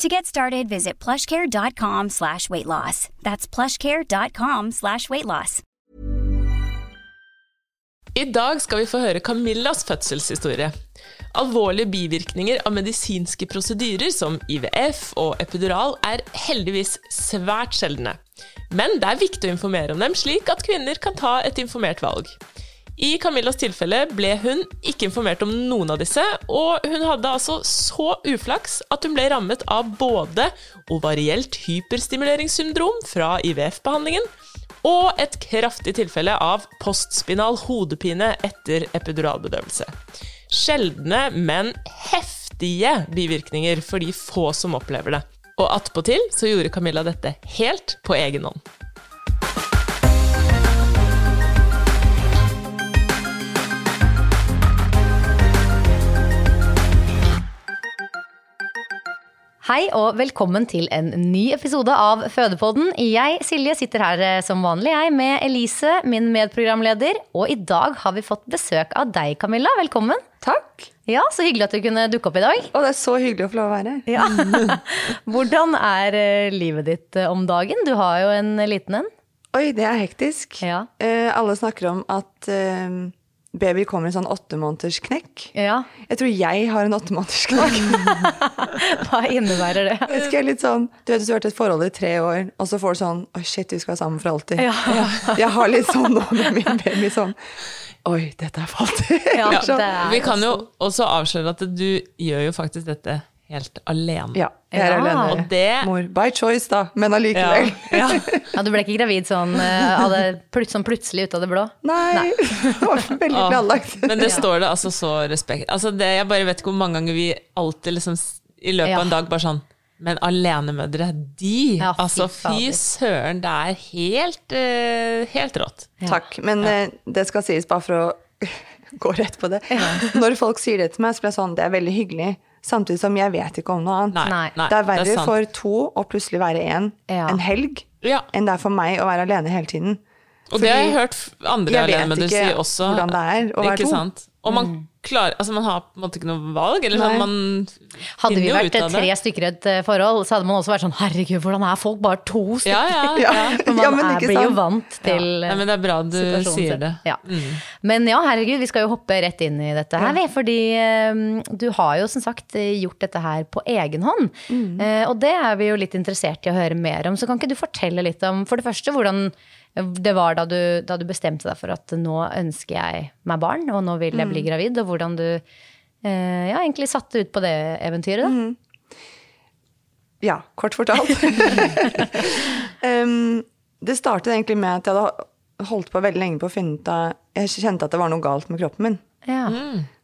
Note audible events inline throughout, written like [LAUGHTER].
To get started, visit plushcare.com slash weight loss. That's plushcare.com slash weight loss. I dag skal vi få høre Camillas fødselshistorie. Alvorlige bivirkninger av medisinske prosedyrer som IVF og epidural er heldigvis svært sjeldne. Men det er viktig å informere om dem, slik at kvinner kan ta et informert valg. I Camillas tilfelle ble hun ikke informert om noen av disse, og hun hadde altså så uflaks at hun ble rammet av både ovarielt hyperstimuleringssyndrom fra IVF-behandlingen og et kraftig tilfelle av postspinal hodepine etter epiduralbedøvelse. Sjeldne, men heftige bivirkninger for de få som opplever det. Og attpåtil så gjorde Camilla dette helt på egen hånd. Hei og velkommen til en ny episode av Fødepodden. Jeg, Silje, sitter her eh, som vanlig jeg med Elise, min medprogramleder. Og i dag har vi fått besøk av deg, Camilla. Velkommen. Takk. Ja, Så hyggelig at du kunne dukke opp i dag. Og det er så hyggelig å få lov å være her. Ja. [LAUGHS] Hvordan er eh, livet ditt eh, om dagen? Du har jo en liten en. Oi, det er hektisk. Ja. Eh, alle snakker om at eh, baby kommer i en sånn åtte måneders. Ja. Jeg tror jeg har en åtte måneders. [LAUGHS] Hva innebærer det? Jeg husker er litt sånn, du vet, Hvis du har vært i et forhold i tre år, og så får du sånn Oi, shit, vi skal være sammen for alltid. Ja. Jeg har litt sånn nå med min baby. sånn Oi, dette er falt. Ja, [LAUGHS] Sånn. det er Vi kan jo også avsløre at du gjør jo faktisk dette helt alene. Ja, jeg er Ja. alene. Og det Mor. By choice, da, men allikevel. ja. Ja, Du ble ikke gravid sånn, eh, av det, plut- sånn plutselig ut av det blå? Nei, [LAUGHS] det var veldig planlagt. Men det står det altså så respekt Altså det, Jeg bare vet ikke hvor mange ganger vi alltid liksom i løpet Ja. av en dag bare sånn Men alenemødre, de Ja, fy Altså fy søren, det er helt, uh, helt rått. Takk. Men eh, det skal sies bare for å [LAUGHS] gå rett på det. Når folk sier det til meg, så blir jeg sånn Det er veldig hyggelig. Samtidig som jeg vet ikke om noe annet. Nei, Nei. det er verre sant. for to å plutselig være én Ja. en helg Ja. enn det er for meg å være alene hele tiden. Og det har jeg hørt andre jeg vet alenemødre si ikke også. hvordan det er å være to. Sant? Og man klarer Altså man har på en måte ikke noe valg, eller sånn man Hadde vi vært ut av det. tre stykker i et eh, forhold, så hadde man også vært sånn herregud, hvordan er folk bare to stykker? Ja, ja, [LAUGHS] Ja. ja. For man Ja, men er, blir jo vant til Nei, men det er bra du sier det. Ja. Mm. Men ja, herregud, vi skal jo hoppe rett inn i dette her, vi. Fordi um, du har jo som sagt eh, gjort dette her på egen hånd. Mm. Uh, og det er vi jo litt interessert i å høre mer om. Så kan ikke du fortelle litt om for det første hvordan det var da du, da du bestemte deg for at nå ønsker jeg meg barn, og nå vil jeg Mm. bli gravid, og hvordan du eh, ja, egentlig satte ut på det eventyret, da. Mm. Ja, kort fortalt. [LAUGHS] [LAUGHS] um, det startet egentlig med at jeg hadde holdt på veldig lenge på å finne ut av Jeg kjente at det var noe galt med kroppen min. Ja.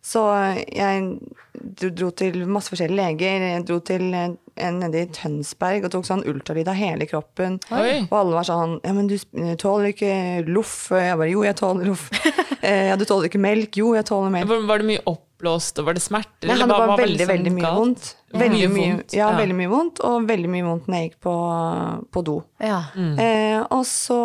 Så jeg dro, dro til masse forskjellige leger. Jeg dro til en nede i Tønsberg og tok sånn ultralyd av hele kroppen. Oi. Og alle var sånn Ja, men du tåler ikke loff. Jeg bare Jo, jeg tåler loff. [LAUGHS] eh, ja, du tåler ikke melk. Jo, jeg tåler melk. Var, var det mye oppblåst, og var det smerter? Nei, det var veldig, veldig mye vondt. Veldig Mye mye, vondt, ja, ja. veldig mye vondt, og veldig mye vondt når jeg gikk på, på do. Ja. Mm. Eh, og så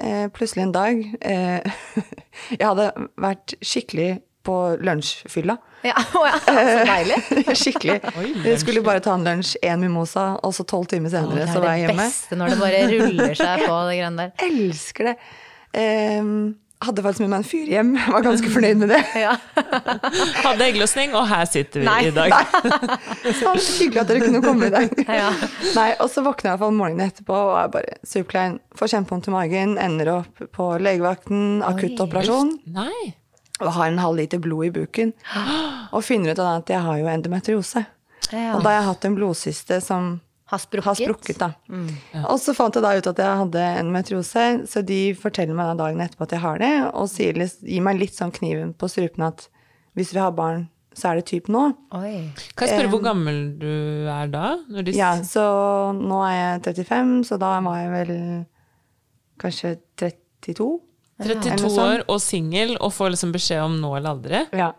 eh, plutselig en dag eh, [LAUGHS] Jeg hadde vært skikkelig på lunsjfylla. ja. [LAUGHS] oh ja, så deilig. [LAUGHS] Skikkelig. Jeg skulle bare ta en lunsj, én mimosa, og så tolv timer senere oh, så jeg hjemme det er det beste når det bare ruller seg på det greiene der. [LAUGHS] Elsker det. Um, hadde faktisk med meg en fyr hjem. Jeg var ganske fornøyd med det. Ja. Hadde eggløsning, og her sitter vi Nei. i dag. Så hyggelig at dere kunne komme i dag. Ja. Nei, og så våkner jeg i hvert fall morgenen etterpå og er bare superklein. Får kjempevondt i magen, ender opp på legevakten, akuttoperasjon. Nei. Og har en halv liter blod i buken. Og finner ut av at jeg har jo endometriose. Ja. Og da har jeg hatt en blodsyste som Har sprukket. har sprukket, da. Og så fant jeg da ut at jeg hadde endometriose, så de forteller meg da dagen etterpå at jeg har det, og sier, gir meg litt sånn kniven på strupen at hvis vi har barn, så er det typ nå. Oi. Kan jeg spørre hvor gammel du er da? Når de, Ja, så nå er jeg 35, så da var jeg vel kanskje 32. eller 32 noe år og singel, og får liksom beskjed om nå eller aldri? Ja.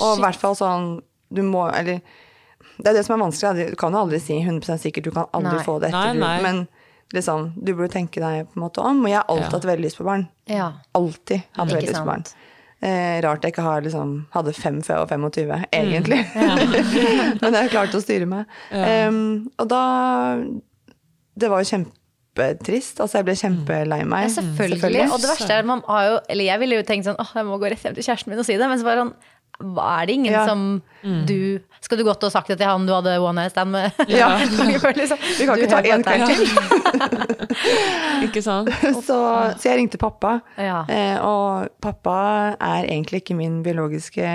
Og i hvert fall sånn Du må Eller det er det som er vanskelig. Du kan jo aldri si 100% sikkert, du kan aldri Nei. få det etter Nei, nei. Men liksom, du burde tenke deg på en måte om. Og jeg har alltid Ja. hatt veldig lyst på barn. Ja. Alltid hatt veldig lyst på barn. Eh, rart jeg ikke har liksom, hadde fem før jeg var Mm. 25, egentlig. [LAUGHS] [LAUGHS] Men jeg har klart å styre meg. Um, og da Det var jo kjempetrist. Altså, jeg ble kjempelei meg. Ja, selvfølgelig. Og det verste er, man har jo Eller jeg ville jo tenkt sånn åh, jeg må gå rett hjem til kjæresten min og si det. Men så var det sånn hva er det ingen Ja. som du Skal du godt ha sagt det til han du hadde one night stand med? Ja. [LAUGHS] liksom? Vi kan Du ikke ta én en kveld til. [LAUGHS] Ikke sant? [LAUGHS] Så, så jeg ringte pappa. Ja. Eh, og pappa er egentlig ikke min biologiske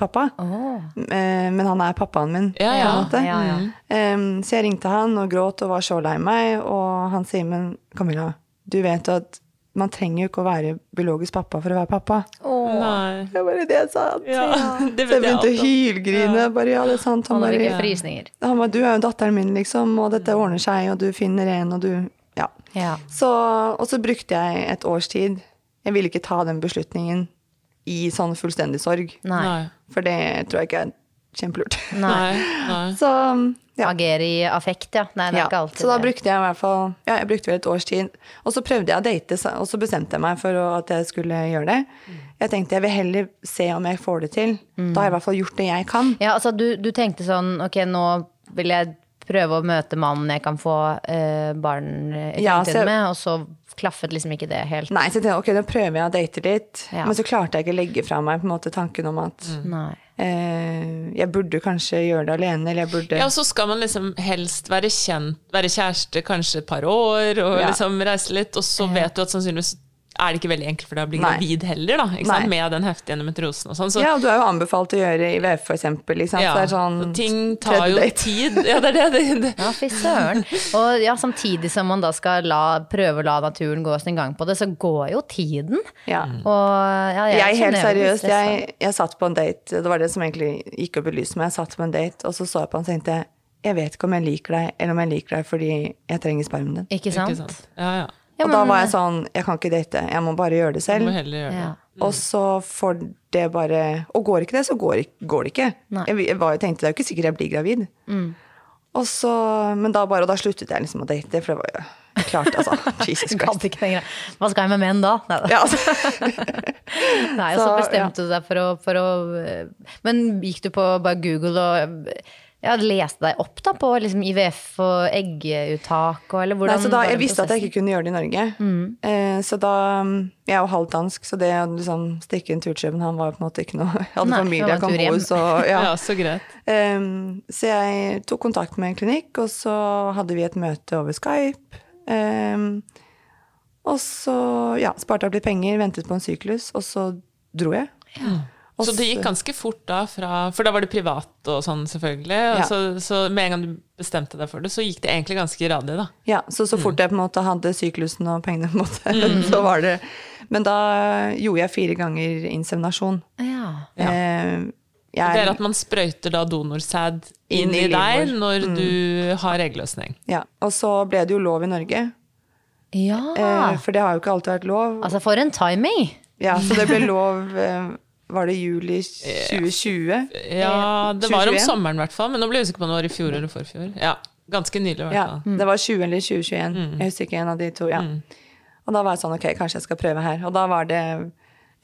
pappa. Oh. Eh, men han er pappaen min, Ja, ja. på en måte. Ja, ja. Em, så jeg ringte han og gråt og var så lei meg, og han sier men Camilla, du vet jo at man trenger jo ikke å være biologisk pappa for å være pappa. Nei. Det var det jeg sa. Ja, det Så jeg begynte å hylgrine. Ja. Bare ja, det er sant. Han Han bare, han bare, du er jo datteren min, liksom, og dette ordner seg, og du finner en, og du Ja. Ja. Så, og så brukte jeg et års tid. Jeg ville ikke ta den beslutningen i sånn fullstendig sorg. Nei. For det tror jeg ikke er kjempelurt. Nei. Nei. [LAUGHS] Nei. Så ja. Agere i affekt, ja. Nei, det er ja. ikke alltid Så da brukte jeg i hvert fall Ja, jeg brukte vel et års tid. Og så prøvde jeg å date, og så bestemte jeg meg for at jeg skulle gjøre det. Jeg tenkte jeg vil heller se om jeg får det til. Da har jeg i hvert fall gjort det jeg kan. Ja, altså du, du tenkte sånn Ok, nå vil jeg prøve å møte mannen jeg kan få eh, barn eh, i Ja, jeg- med, og så klaffet liksom ikke det helt. Nei, så jeg tenkte ok, nå prøver jeg å date litt. Ja. Men så klarte jeg ikke å legge fra meg på en måte tanken om at Nei. eh, jeg burde kanskje gjøre det alene, eller jeg burde Ja, og så skal man liksom helst være kjent, være kjæreste kanskje et par år, og Ja. liksom reise litt, og så vet du at sannsynligvis er det ikke veldig enkelt for deg å bli Nei. gravid heller, da, ikke sant? Nei. med den heftige endometriosen og sånn. Så Ja, og du er jo anbefalt å gjøre IVF, for eksempel. Ikke sant? ja, det er sånn så ting tar jo tid. Ja, det er det. det, det. Ja, fy søren. Og ja, samtidig som man da skal la, prøve å la naturen gå sin gang på det, så går jo tiden. Ja. Og ja, jeg, Jeg, helt seriøst, jeg, jeg satt på en date, det var det som egentlig gikk opp i lyset men Jeg satt på en date, og så så jeg på han og tenkte jeg vet ikke om jeg liker deg, eller om jeg liker deg fordi jeg trenger spermen din. Ikke sant? Ikke sant? Ja, ja. Ja, og da var jeg sånn, jeg kan ikke date, jeg må bare gjøre det Du må selv. heller gjøre det. Ja. Og så får det bare Og går ikke det, så går, går det ikke. Jeg, jeg var, jeg tenkte det er jo ikke sikkert jeg blir gravid. Og så, men da bare, og da sluttet jeg liksom å date, for det var jo klart, altså. [LAUGHS] Jesus Christ. Hva skal jeg med menn da? Nei, da. Ja, altså. [LAUGHS] Nei, og så Så, bestemte du deg for å, for å eh, Men gikk du på bare Google og ja, leste deg opp da på liksom IVF og egguttak og eller hvordan Nei, så da, jeg visste at jeg ikke kunne gjøre det i Norge. Eh, så da Jeg er jo halvt dansk, så det å liksom stikke en tur til København var på en måte ikke noe [LAUGHS] Jeg hadde Nei, familie jeg kan bo hjem. hos, og [LAUGHS] ja. Ja, så greit. Eh, så jeg tok kontakt med en klinikk, og så hadde vi et møte over Skype. Eh, og så ja, sparte opp litt penger, ventet på en syklus, og så dro jeg. Og Så det gikk ganske fort da fra For da var det privat og sånn, selvfølgelig. Og Ja. så, så med en gang du bestemte deg for det, så gikk det egentlig ganske radig, da. Ja, så så fort jeg på en måte hadde syklusen og pengene, på en måte, [LAUGHS] så var det Men da gjorde jeg fire ganger inseminasjon. Ja. Ehm, Det er at man sprøyter da donorsæd inn, Inn i i deg livmor. når du har eggløsning. ja, og så ble det jo lov i Norge, ja. eh, for det har jo ikke alltid vært lov. Altså, for en timing! Ja, så det ble lov eh, Var det juli 2020? Ja, det var om sommeren i hvert fall, men nå ble jeg usikker på om det var i fjor eller forfjor. Ja, ganske nylig i hvert Ja, det var 20 eller 2021. Mm. Jeg husker ikke en av de to. ja. Og da var jeg sånn, ok, kanskje jeg skal prøve her. Og da var det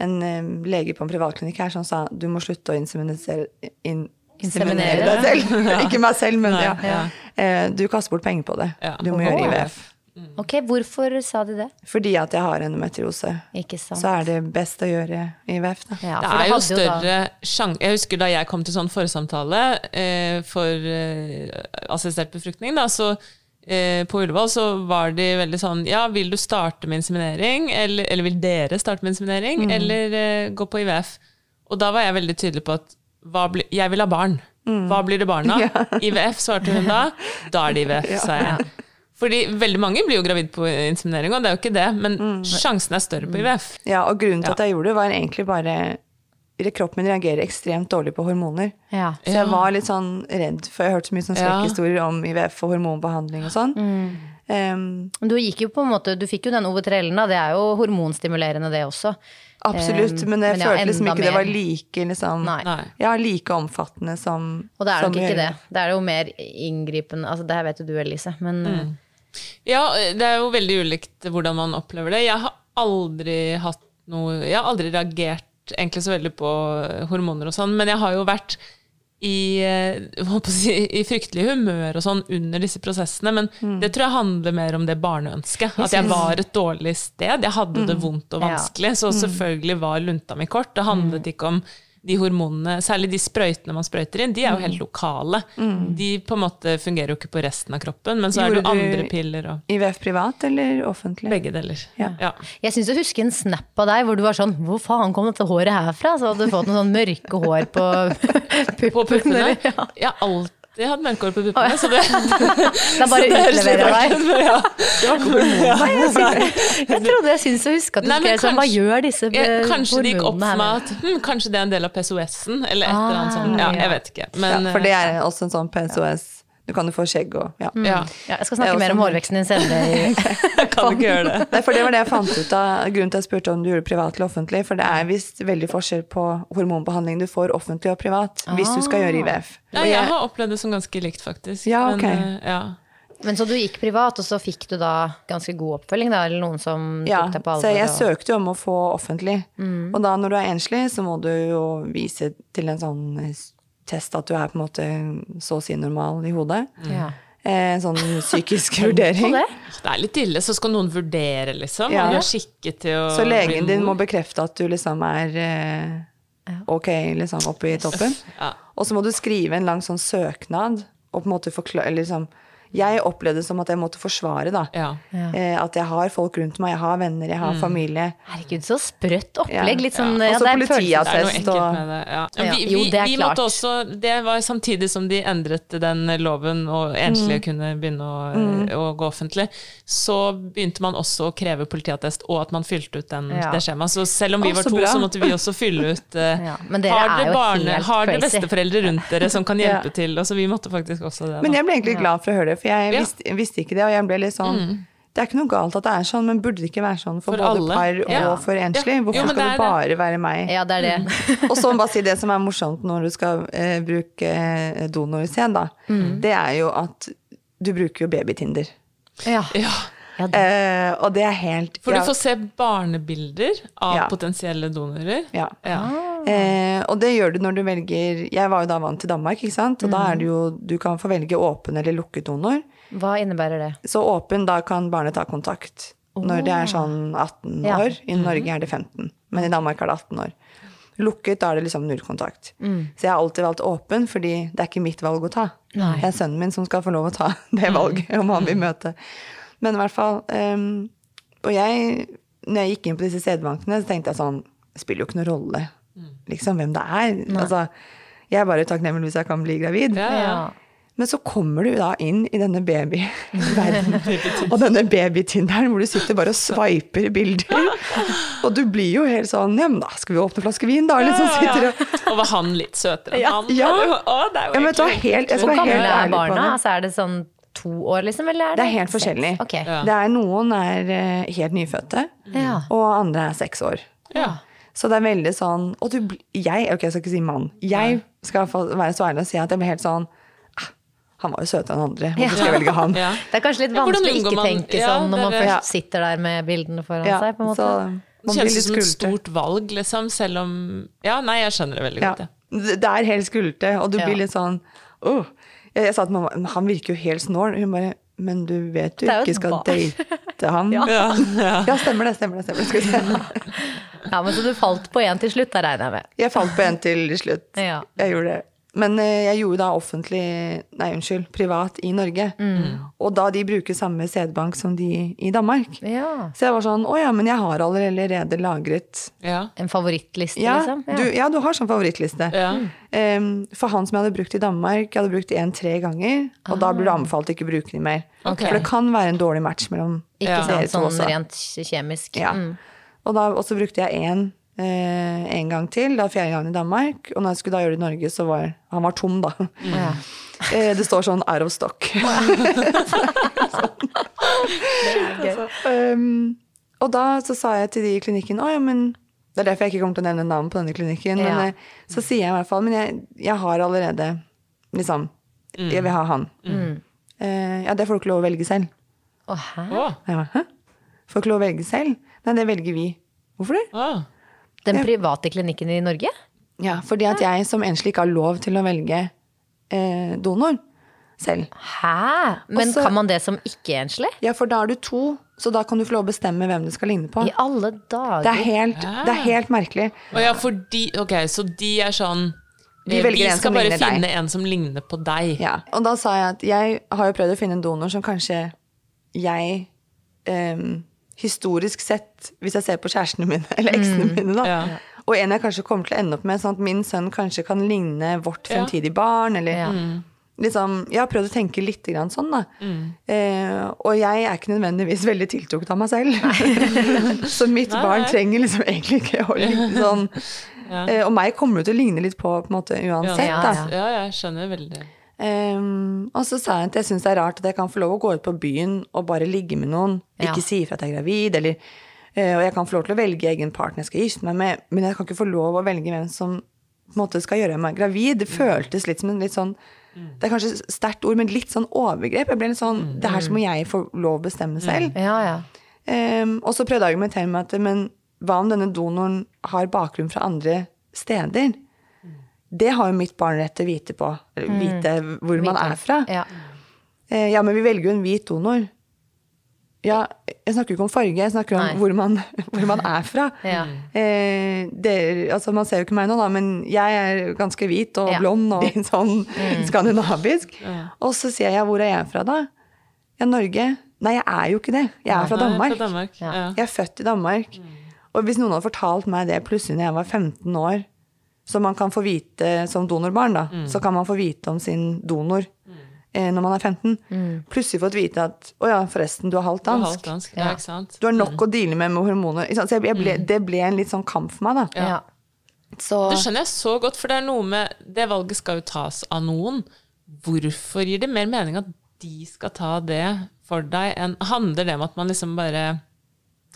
en eh, lege på en privatklinikk her som sa du må slutte å inseminere, in, inseminere deg selv. [LAUGHS] ikke meg selv, men ja. ja. Eh, du kaster bort penger på det. Du må gjøre IVF. Ok, hvorfor sa de det? Fordi at jeg har endometriose, Ikke sant? så er det best å gjøre IVF. Da. Ja, Det er jo større sjanse Jeg husker da jeg kom til sånn forsamtale eh, for eh, assistert befruktning, da, så eh, på Ullevål så var de veldig sånn Ja, vil du starte med inseminering? Eller, eller vil dere starte med inseminering? Eller eh, gå på IVF? Og da var jeg veldig tydelig på at hva bli, jeg vil ha barn. Hva blir det barn av? [LAUGHS] IVF, svarte hun da. Da er det IVF, [LAUGHS] sa jeg. Fordi veldig mange blir jo gravid på inseminering, og det er jo ikke det, men sjansen er større på IVF. Ja, og grunnen til Ja. at jeg gjorde det, var egentlig bare Kroppen min reagerer ekstremt dårlig på hormoner. Ja. Så jeg var litt sånn redd, for jeg har hørt så mye sånn Ja. skrekkhistorier om IVF og hormonbehandling og sånn. Um, Du gikk jo på en måte, du fikk jo den Ovetrellen, da. Det er jo hormonstimulerende, det også. absolutt, men jeg men ja, følte liksom ikke ikke det var like liksom, Nei. Nei. Ja, like omfattende som Og det er nok ikke det. Det er jo mer inngripende. Altså, det her vet jo du, Elise. Men Ja, det er jo veldig ulikt hvordan man opplever det. Jeg har aldri hatt noe Jeg har aldri reagert egentlig så veldig på hormoner og sånn, men jeg har jo vært i, eh, si, i fryktelig humør og sånn under disse prosessene. Men det tror jeg handler mer om det barneønsket. At jeg var et dårlig sted. Jeg hadde det vondt og vanskelig. Så selvfølgelig var lunta mi kort. Det handlet ikke om de hormonene, særlig de sprøytene man sprøyter inn, de er jo helt lokale. De på en måte fungerer jo ikke på resten av kroppen, men så er det jo du- andre piller og IVF privat eller offentlig? begge deler. Ja. Ja. jeg syns jeg husker en snap av deg hvor du var sånn Hvor faen kom dette håret herfra? Så hadde du fått noen sånn mørke hår på puppene. [LAUGHS] På puppene. Ja. Jeg har alltid hatt hadde hår på puppene, så det, [LAUGHS] [LAUGHS] så det litt utleverer jeg rart deg. ja. Nei, jeg, synes- jeg trodde jeg syntes å huske at du skrev sånn Hva gjør disse hormonene eh, kanskje det gikk opp for meg at hm, kanskje det er en del av PSOS-en, eller et eller annet sånt. Ja, Ah, ja. jeg vet ikke. Men, ja, for det er også en sånn PSOS. Du kan jo få skjegg og ja. eh, ja, Ja, jeg skal snakke snakke mer om hårveksten din senere. [LAUGHS] i- jeg kan ikke gjøre det. Nei, for det var det jeg fant ut av grunnen til at jeg spurte om du gjorde det privat eller offentlig. For det er visst veldig forskjell på hormonbehandling du får offentlig og privat hvis du skal gjøre IVF. Ja, jeg jeg- har opplevd det som ganske likt, faktisk. Ja, ok. Men, eh, ja. Men så du gikk privat, og så fikk du da ganske god oppfølging, da? Eller noen som Ja, tok deg på alvor? så jeg og- søkte jo om å få offentlig. Og da når du er enslig, så må du jo vise til en sånn test at du er på en måte så å si normal i hodet. Ja. Eh, En sånn [LAUGHS] psykisk vurdering. det? Det er litt ille, så skal noen vurdere, liksom. Ja. Er skikket til å Så legen din må bekrefte at du liksom er eh, ok, liksom oppe i toppen. Ja. Og så må du skrive en lang sånn søknad og på en måte forklare liksom, Jeg opplevde det som at jeg måtte forsvare, da. Ja. Eh, at jeg har folk rundt meg, jeg har venner, jeg har familie. Herregud, så sprøtt opplegg. Ja. Litt sånn Ja. ja, Også det er politiet Det er noe ekkelt og- med det. Ja. Ja. Vi, Jo, det er vi klart. måtte også Det var samtidig som de endret den loven og enslige kunne begynne å, å gå offentlig, så begynte man også å kreve politiattest, og at man fylte ut den, Ja. det skjemaet. Så selv om vi var så to, bra. så måtte vi også fylle ut eh, [LAUGHS] Ja, men dere Har er dere jo barne, helt har dere besteforeldre rundt dere som kan [LAUGHS] hjelpe Ja. til? Altså, vi måtte faktisk også det. Men jeg ble egentlig glad for å høre det, for jeg Ja. visste, visste ikke det. Og jeg ble litt sånn Det er ikke noe galt at det er sånn, men burde det ikke være sånn for, For både alle. par Ja. og for enslig? Hvorfor Jo, skal det det bare bare være meg? Ja, det er det. [LAUGHS] Og så bare si det som er morsomt når du skal eh, bruke i donorscen, da. Mm. Det er jo at du bruker jo babytinder. Ja. Ja, Ja, det- Eh, og det er helt for ja, du får se barnebilder av Ja. potensielle donorer. ja. Ja. Eh, og det gjør du når du velger Jeg var jo da vant til Danmark, ikke sant. Og da Mm. er det jo Du kan få velge åpen eller lukket donor. Hva innebærer det? Så åpen, da kan barnet ta kontakt. Når det er sånn 18 Ja. år. I Norge er det 15, men i Danmark er det 18 år. Lukket, da er det liksom null kontakt. Så jeg har alltid valgt åpen, fordi det er ikke mitt valg å ta. Nei. Det er sønnen min som skal få lov å ta [LAUGHS] det valget, om han vil møte. Men i hvert fall um, Og jeg, når jeg gikk inn på disse sædbankene, så tenkte jeg sånn Det spiller jo ikke noen rolle liksom hvem det er. Altså, jeg er bare takknemlig hvis jeg kan bli gravid. Ja, ja. Ja. Men så kommer du da inn i denne babyverdenen. [LAUGHS] og denne babytinderen hvor du sitter bare og sveiper bilder. og du blir jo helt sånn Ja, men da skal vi åpne en flaske vin, da. Liksom, sitter og, Og var han litt søtere enn Ja. han? Ja. Å, det er jo ja, men vet du hva, helt, jeg skal være helt ærlig på barna? det. Altså, er det sånn to år, liksom? Eller er det Det er helt seks? forskjellig. Okay. Ja. Det er Noen er eh, helt nyfødte, Ja. og andre er seks år. Ja. Så det er veldig sånn Og du, jeg Ok, jeg skal ikke si mann. Jeg skal i hvert fall være så ærlig og si at jeg blir helt sånn ah, Han var jo søtere enn andre. Hvorfor skal jeg velge han? Ja. [LAUGHS] Det er kanskje litt Ja, vanskelig å ikke man- tenke Ja, sånn når man det først sitter der med bildene foran Ja, seg. på en måte. så Det man det kjennes som et stort valg, liksom, selv om Ja, nei, jeg skjønner det veldig Ja. godt, Ja. Det er helt skulte, og du Ja. blir litt sånn åh. Jeg sa til mamma han virker jo helt snål. Hun bare Men du vet du ikke skal bar. date han? [LAUGHS] ja. Ja, ja. stemmer det. stemmer det, stemmer det. Skal vi se. Ja, men Så du falt på én til slutt, da regner jeg med. Jeg falt på en til til slutt. Ja. Jeg gjorde det. Men eh, jeg gjorde da offentlig, nei unnskyld, privat i Norge. Mm. Og da de bruker samme sædbank som de i Danmark. Ja. Så jeg var sånn å ja, men jeg har allerede lagret ja. En favorittliste, ja, liksom? du, ja, du har sånn favorittliste. ja. Em, for han som jeg hadde brukt i Danmark, jeg hadde brukt en tre ganger. Og da blir det anbefalt å ikke bruke den mer. Okay. For det kan være en dårlig match mellom Ikke Ja. dere sant, sånn rent kjemisk. Ja. Mm. Og da og så brukte jeg én eh, en gang til, da fjerde gangen i Danmark. Og når jeg skulle da gjøre det i Norge, så var han var tom, da. Mm. Eh, det står sånn 'out of stock'. [LAUGHS] um, og da så sa jeg til de i klinikken Å ja, men Det er derfor jeg ikke kommer til å nevne navn på denne klinikken. Ja. Men eh, så sier jeg i hvert fall Men jeg, jeg har allerede liksom Jeg vil ha han. Eh, ja, det får du ikke lov å velge selv. Å, hæ? Og Hæ? Får ikke lov å velge selv? Nei, det velger vi. Hvorfor det? å. Den private klinikken i Norge? Ja, fordi at jeg som enslig ikke har lov til å velge eh, donor selv. Hæ? Men Også- kan man det som ikke-enslig? Ja, for da er du to, så da kan du få lov å bestemme hvem du skal ligne på. I alle dager. Det er helt, det er helt merkelig. Å ja, fordi Ok, så de er sånn De Vi en skal bare ligner deg. finne en som ligner på deg. Ja. Og da sa jeg at jeg har jo prøvd å finne en donor som kanskje jeg em, historisk sett, hvis jeg ser på kjærestene mine, [LAUGHS] eller eksene mine, da, Ja. og en jeg kanskje kommer til å ende opp med, sånn at min sønn kanskje kan ligne vårt Ja. fremtidige barn, eller Ja. liksom Jeg har prøvd å tenke litt grann sånn, da. Eh, og jeg er ikke nødvendigvis veldig tiltrukket av meg selv. [LAUGHS] så mitt Nei, barn nei. trenger liksom egentlig ikke å ligne sånn. Eh, og meg kommer det til å ligne litt på, på en måte, uansett, Ja, da. ja, jeg skjønner veldig. Ehm, og så sa jeg at jeg syns det er rart at jeg kan få lov å gå ut på byen og bare ligge med noen. Ja. Ikke si ifra at jeg er gravid, eller uh, Og jeg kan få lov til å velge egen partner jeg skal gifte meg med, men jeg kan ikke få lov å velge hvem som måte skal gjøre meg gravid. Det føltes litt som en litt sånn Det er kanskje sterkt ord, men litt sånn overgrep. Jeg ble litt sånn Det her så må jeg få lov å bestemme selv. Ja, ja. Um, og så prøvde jeg å argumentere med at men hva om denne donoren har bakgrunn fra andre steder? Det har jo mitt barn rett til å vite på. Eller vite hvor man er fra. Ja. Eh, ja, men vi velger jo en hvit donor. Ja, jeg snakker ikke om farge, jeg snakker om hvor man, [LAUGHS] hvor man er fra. Ja. Eh, det, altså man ser jo ikke meg nå, da, men jeg er ganske hvit og Ja. blond og [LAUGHS] [LAUGHS] sånn mm. skandinavisk. Og så sier jeg, hvor er jeg fra da? Ja, Norge. Nei, jeg er jo ikke det. Jeg er fra Danmark. Fra Danmark. Ja. Ja. Jeg er født i Danmark. Og hvis noen hadde fortalt meg det plutselig når jeg var 15 år, så man kan få vite som donorbarn, da, så kan man få vite om sin donor eh, når man er 15. Plutselig fått vite at å ja, forresten, du er halvt Du er dansk. halvt dansk. Ja, ikke sant? Du har nok å deale med med hormoner. Så jeg, jeg ble, det ble en litt sånn kamp for meg, da. ja. Så Det skjønner jeg så godt, for det er noe med Det valget skal jo tas av noen. Hvorfor gir det mer mening at de skal ta det for deg, enn handler det om at man liksom bare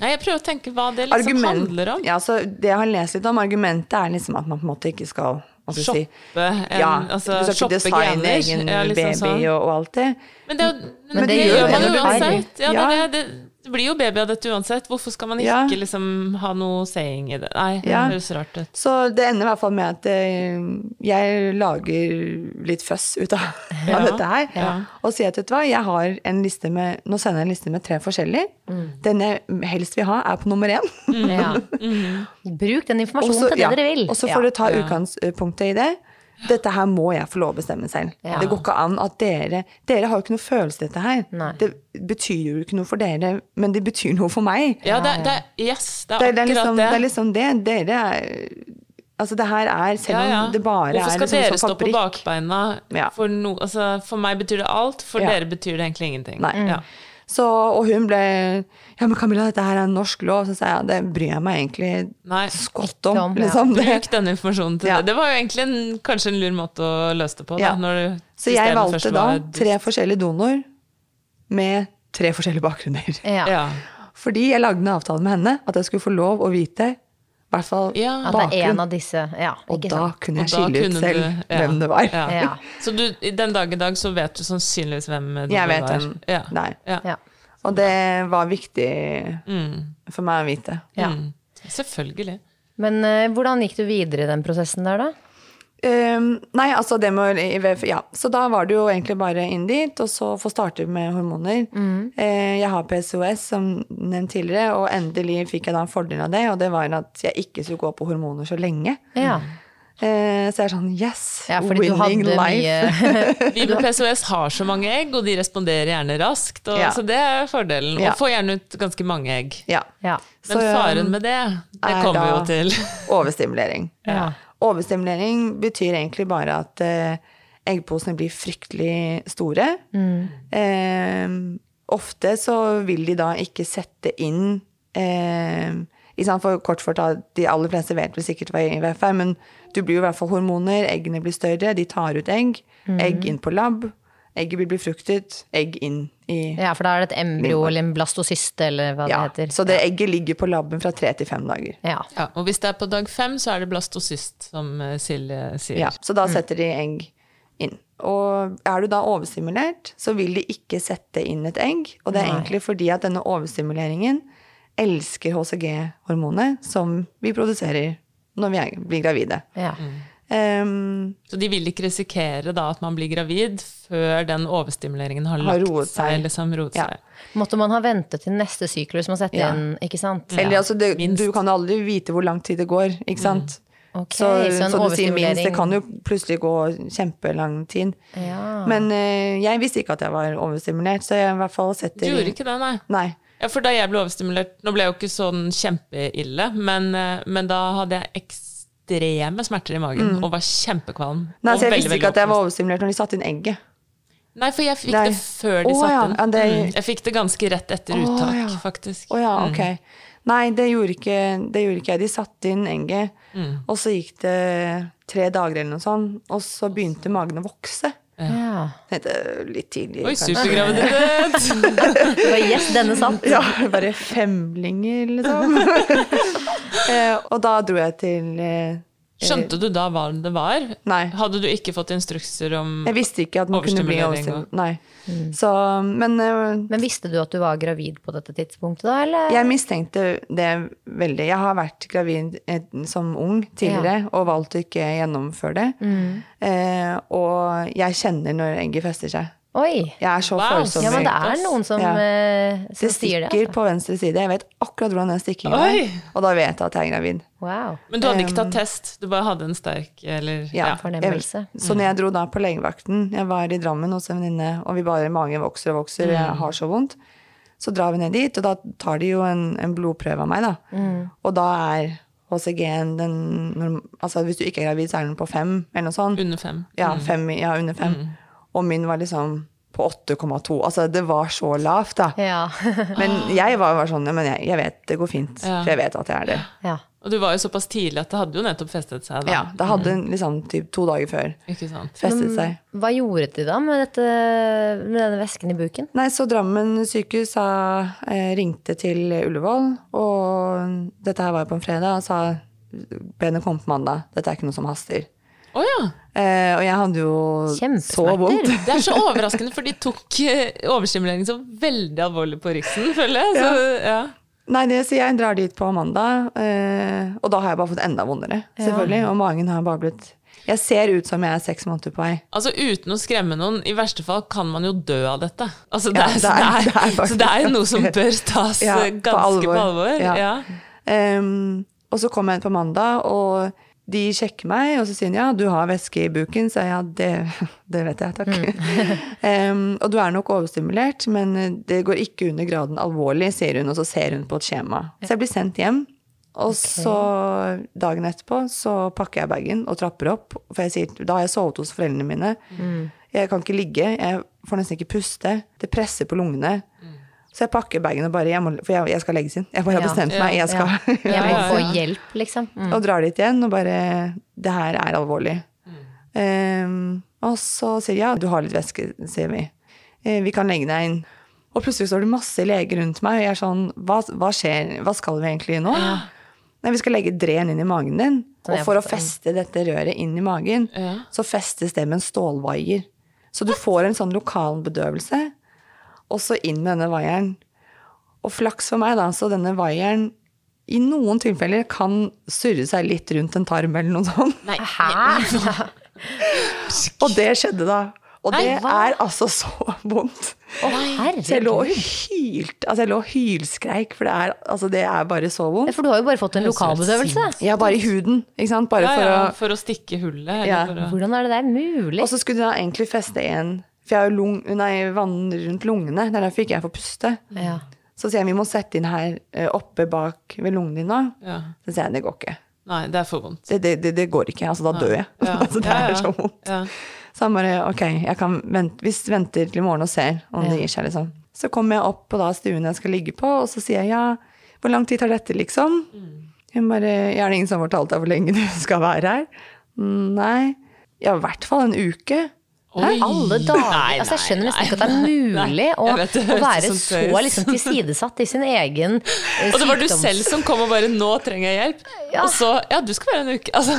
Nei, jeg prøver å tenke hva det liksom argument, handler om. ja, så det jeg har lest litt om, argumentet er liksom at man på en måte ikke skal si, Shoppe en, ja, altså, du skal ikke designe egen Ja, liksom baby sånn. og, og alt det. Men det, men Men det, det gjør man jo uansett. Ja, Ja. Det, det, det blir jo baby av dette uansett. Hvorfor skal man ikke Ja. liksom ha noe saying i det? Nei, det Ja. høres rart ut. Så det ender i hvert fall med at eh, jeg lager litt føss ut av, [LAUGHS] Ja, av dette her. ja. Og sier at vet du hva, jeg har en liste med Nå sender jeg en liste med tre forskjellige. Den jeg helst vil ha, er på nummer én. ja. Bruk den informasjonen Også, til det ja, dere vil. Og så Ja. får dere ta utgangspunktet i det. Dette her må jeg få lov å bestemme selv. Ja. Det går ikke an at dere Dere har jo ikke noe følelse dette her. Nei. Det betyr jo ikke noe for dere, men det betyr noe for meg. Ja, det, det, yes, det Det er det, er akkurat liksom, det. det er liksom det. Dere er Altså, det her er Selv Ja, ja. om det bare er Hvorfor er skal liksom dere sånn stå på bakbeina? Ja. For, no, altså, for meg betyr det alt, for Ja. dere betyr det egentlig ingenting. Nei. Ja. Så, og hun ble Ja, men Camilla, dette her er en norsk lov. Så sa jeg det bryr jeg meg egentlig Nei. skott om. om, ja. Liksom. ja. Bruk denne informasjonen til Ja. det. Det var jo egentlig en, kanskje en lur måte å løse det på. Da, Ja. når du- Så jeg valgte først da tre forskjellige donor med tre forskjellige bakgrunner. Ja. Ja. Fordi jeg lagde en avtale med henne at jeg skulle få lov å vite I hvert fall Ja. At det er en av disse. Ja, Og da sant. kunne jeg skille ut selv du- ja. hvem det var. Ja. Ja. Så du, den dag i dag så vet du sannsynligvis hvem det Jeg vet var. hvem ja. det er. Ja. Ja. Og det var viktig Mm. for meg å vite. Ja. Mm. Selvfølgelig. Men uh, hvordan gikk du videre i den prosessen der, da? Ehm, nei, altså det med IVF Ja, så da var det jo egentlig bare inn dit, og så få starte med hormoner. Eh, jeg har PCOS, som nevnt tidligere, og endelig fikk jeg da en fordel av det, og det var at jeg ikke skulle gå på hormoner så lenge. Ja, Uh, så jeg er sånn yes, ja fordi du winning hadde life. [LAUGHS] Vi med PCOS har så mange egg, og de responderer gjerne raskt. Og, Ja. Så det er fordelen. Ja. Og får gjerne ut ganske mange egg. ja. Ja. Men Så, faren med det, det er kommer vi jo til. Overstimulering. Ja. Overstimulering betyr egentlig bare at eh, eggposene blir fryktelig store. Eh, ofte så vil de da ikke sette inn eh, For kort fortalt, de aller fleste vet vel sikkert hva IVF er, men du blir jo i hvert fall hormoner, eggene blir større, de tar ut egg. Egg inn på lab. Egget vil bli befruktet, egg inn i ja, for da er det et embryo eller en blastocyste, eller hva ja, det heter. Så det egget ligger på labben fra tre til fem dager. Ja. Ja, og hvis det er på dag fem, så er det blastocyst, som eh, Silje sier. Ja, så da setter de egg inn. Og er du da overstimulert, så vil de ikke sette inn et egg. Og det er Nei. egentlig fordi at denne overstimuleringen elsker HCG-hormonet som vi produserer når vi er, blir gravide. Ja. Ehm, Så de vil ikke risikere da at man blir gravid før den overstimuleringen har, Har lagt seg. seg. Liksom roet Ja. seg. Måtte man ha ventet til neste syklus med å sette Ja. inn, ikke sant? eller altså, det, du kan aldri vite hvor lang tid det går, ikke sant? Ok, så, så en så du sier minst, det kan jo plutselig gå kjempelang tid. Ja. Men uh, jeg visste ikke at jeg var overstimulert, så jeg i hvert fall Du setter gjorde ikke det, nei. Nei. Ja, for da jeg ble overstimulert Nå ble jeg jo ikke sånn kjempeille, men, eh, men da hadde jeg ekstreme smerter i magen og var kjempekvalm. Mm. Nei, så jeg veldig, visste ikke at jeg var overstimulert når de satte inn egget. Nei, for jeg fikk Nei. det før de oh, satte inn. Ja, det- Mm, Jeg fikk det ganske rett etter oh, uttak, ja. faktisk. Oh, ja, ok. Nei, det gjorde, ikke, det gjorde ikke jeg. De satte inn egget, og så gikk det tre dager eller noe sånt, og så begynte magen å vokse. Ja. Det er litt tidlig, Oi, supergraviditet! [LAUGHS] Det var yes, denne satt. Ja, bare femlinger, liksom. [LAUGHS] eh, og da dro jeg til eh, Skjønte du da hva det var? Nei. Hadde du ikke fått instrukser om Jeg visste ikke at man kunne bli Overstimulering overstimulert. Nei. Så, men eh, Men visste du at du var gravid på dette tidspunktet da, eller? Jeg mistenkte det veldig. Jeg har vært gravid eh, som ung tidligere og valgt å ikke gjennomføre det. Mm. Eh, og jeg kjenner når egget fester seg. Oi! Jeg er så Wow. følsom. Ja, men det er noen som, Ja. eh, som det sier det. stikker altså. på venstre side. Jeg vet akkurat hvordan den stikkingen er. Og da vet jeg at jeg er gravid. Wow. Men du hadde ikke tatt test, du bare hadde en sterk eller Ja, fornemmelse. Jeg, så når jeg dro da på legevakten Jeg var i Drammen hos en venninne, og vi bare magen vokser og vokser, jeg har så vondt. Så drar vi ned dit, og da tar de jo en, en blodprøve av meg, da. Og da er HCG-en den Altså hvis du ikke er gravid, så er den på fem, eller noe sånt. Under fem. Ja, fem, ja under fem. Og min var liksom på 8,2. Altså det var så lavt, da. Ja. [LAUGHS] Men jeg var var sånn Ja, men jeg, jeg vet det går fint. Ja. For jeg vet at jeg er det. ja. Og du var jo såpass tidlig at det hadde jo nettopp festet seg da. Ja, det hadde liksom typ to dager før Ikke sant? festet seg. Hva gjorde de da med, dette, med denne væsken i buken? Nei, så Drammen sykehus sa, eh, ringte til Ullevål, og dette her var jo på en fredag, og sa benet kom på mandag, dette er ikke noe som haster. Å ja! Eh, og jeg hadde jo så vondt. Det er så overraskende, for de tok eh, overstimulering så veldig alvorlig på Riksen, føler jeg. Så, ja. Nei, det, så jeg drar dit på mandag, eh, og da har jeg bare fått enda vondere, selvfølgelig. Og magen har bare blitt Jeg ser ut som jeg er seks måneder på vei. Altså Uten å skremme noen, i verste fall kan man jo dø av dette. Altså, det Ja, er, det er- det er, det er så det er jo noe som bør tas Ja, eh, på ganske alvor. på alvor. Ja. Ja. Ehm, og så kom jeg inn på mandag, og de sjekker meg, og så sier de ja, du har væske i buken. Så jeg ja, det, det vet jeg, takk. [LAUGHS] Ehm, og du er nok overstimulert, men det går ikke under graden alvorlig, sier hun, og så ser hun på et skjema. Så jeg blir sendt hjem. Og så dagen etterpå så pakker jeg bagen og trapper opp. For jeg sier, da har jeg sovet hos foreldrene mine. Jeg kan ikke ligge, jeg får nesten ikke puste. Det presser på lungene. Så jeg pakker bagen og bare jeg må, For jeg, jeg skal legges inn. Jeg bare har Ja. bestemt meg. Jeg skal [LAUGHS] Jeg må få hjelp, liksom. Mm. Og drar dit igjen og bare Det her er alvorlig. Ehm, og så sier de ja, du har litt væske, sier vi. Eh, vi kan legge deg inn. Og plutselig står det masse leger rundt meg, og jeg er sånn Hva, hva skjer? Hva skal vi egentlig nå? Nei, vi skal legge dren inn i magen din. Og for å feste dette røret inn i magen, Ja. så festes det med en stålvaier. Så du får en sånn lokal bedøvelse, og så inn med denne vaieren. Og flaks for meg, da, så denne vaieren i noen tilfeller kan surre seg litt rundt en tarm eller noe sånt. Nei, Hæ? [LAUGHS] Og det skjedde da. Og det Nei, er altså så vondt. Å, Så jeg lå og hylte, altså jeg lå og hylskreik, for det er, altså det er bare så vondt. For du har jo bare fått en lokalbedøvelse. Ja, bare i huden, ikke sant? Bare ja, for ja, å for å stikke hullet. Ja. for å... Hvordan er det der mulig? Og så skulle de da egentlig feste en For jeg har jo lung, nei, vann rundt lungene, det er derfor ikke jeg får puste. Ja. Så sier jeg vi må sette inn her eh, oppe bak ved lungen din nå. Ja. Så sier jeg det går ikke. Nei, det er for vondt. Det, det, det, det går ikke. Altså da dør jeg. Ja. [LAUGHS] altså, det er så vondt. Ja. Så han bare ok, jeg kan vente, hvis venter til i morgen og ser om det gir seg, liksom. Så kommer jeg opp på da stuen jeg skal ligge på, og så sier jeg ja, hvor lang tid tar dette, liksom? Hun bare ja, er det ingen som har fortalt deg hvor lenge du skal være her? «Mm, Nei. Ja, i hvert fall en uke. Oi. Alle dager. Nei, altså, jeg skjønner nesten ikke at det er mulig Nei, å, vet å være så liksom, tilsidesatt i sin egen eh, Og det var du selv som kom og bare 'nå trenger jeg hjelp'. Ja. Og så 'ja, du skal være en uke'. Altså,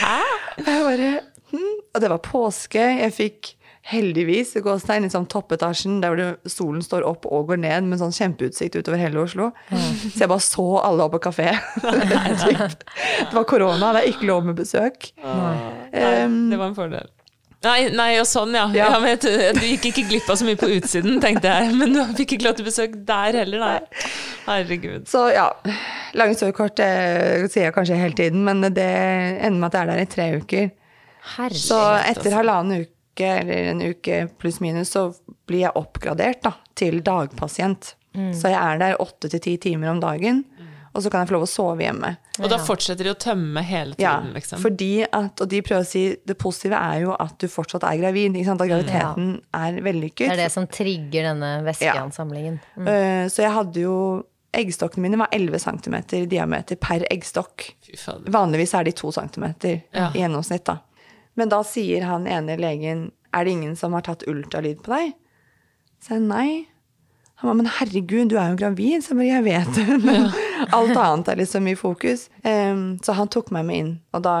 hæ? Jeg bare, hm. Og det var påske. Jeg fikk heldigvis i gåstegn liksom toppetasjen der hvor solen står opp og går ned med sånn kjempeutsikt utover hele Oslo. Så jeg bare så alle opp på kafé. [LAUGHS] det var korona, det er ikke lov med besøk. Nei, det var en fordel. Nei, nei, og sånn, ja. Ja. ja. men jeg du gikk ikke glipp av så mye på utsiden, tenkte jeg. Men du fikk ikke lov til besøk der heller, nei. Herregud. Så ja, story kort sier jeg kanskje hele tiden, men det ender med at jeg er der i tre uker. Herregud. Så etter halvannen uke, eller en uke pluss minus, så blir jeg oppgradert da, til dagpasient. Så jeg er der åtte til ti timer om dagen, og så kan jeg få lov å sove hjemme. Og da fortsetter de å tømme hele Ja, tiden, liksom. fordi at, og de prøver å si, det positive er jo at du fortsatt er gravid, ikke sant? at graviditeten er vellykket. Det er det som trigger denne væskeansamlingen. Mm. Eh, Så jeg hadde jo, eggstokkene mine var 11 cm i diameter per eggstokk. Vanligvis er de 2 cm Ja. i gjennomsnitt, da. Men da sier han ene legen Er det ingen som har tatt ultralyd på deg? Så jeg nei. Han var, men herregud, du er jo gravid. Så jeg bare, jeg vet det. [LAUGHS] Men alt annet er liksom i fokus. Um, så han tok meg med inn, og da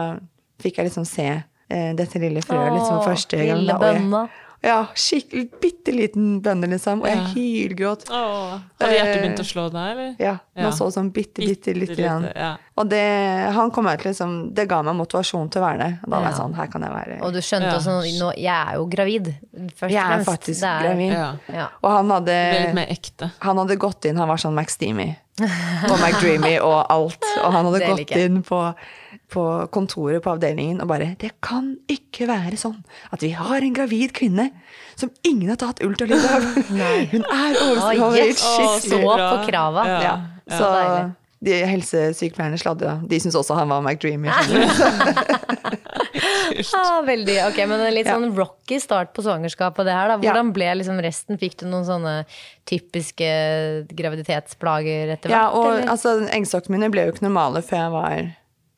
fikk jeg liksom se uh, dette lille frøet liksom første gang. da, og jeg-. Ja, skikkelig bitte liten bønne, liksom. Og jeg Ja. hylgråt. Åh, hadde hjertet begynt å slå deg, eller? Ja, man Ja. så sånn bitte, bitte bitte lite, igjen. ja. Og det, han kom ut liksom, det ga meg motivasjon til å være der. Og da var jeg sånn, her kan jeg være. Og du skjønte Ja. også nå, Jeg er jo gravid, først jeg er faktisk er- gravid. Ja. Ja. Og han hadde, litt mer ekte. han hadde gått inn, han var sånn McSteamy [LAUGHS] og McDreamy og alt. Og han hadde gått inn på, på kontoret på avdelingen og bare Det kan ikke være sånn at vi har en gravid kvinne som ingen har tatt ultralyd av. [LAUGHS] Hun er overstått. Å, yes. Å, Stå bra. på krava. Ja. Ja, Ja. så deilig. de helsesykepleierne sladra. De syntes også han var McDreamy. Ah, [LAUGHS] veldig, ok, Men en litt Ja. sånn rocky start på svangerskapet. Det her, da. Ja. Hvordan ble liksom resten? Fikk du noen sånne typiske graviditetsplager etter hvert? Ja, og eller? altså, eggstokkene mine ble jo ikke normale før jeg var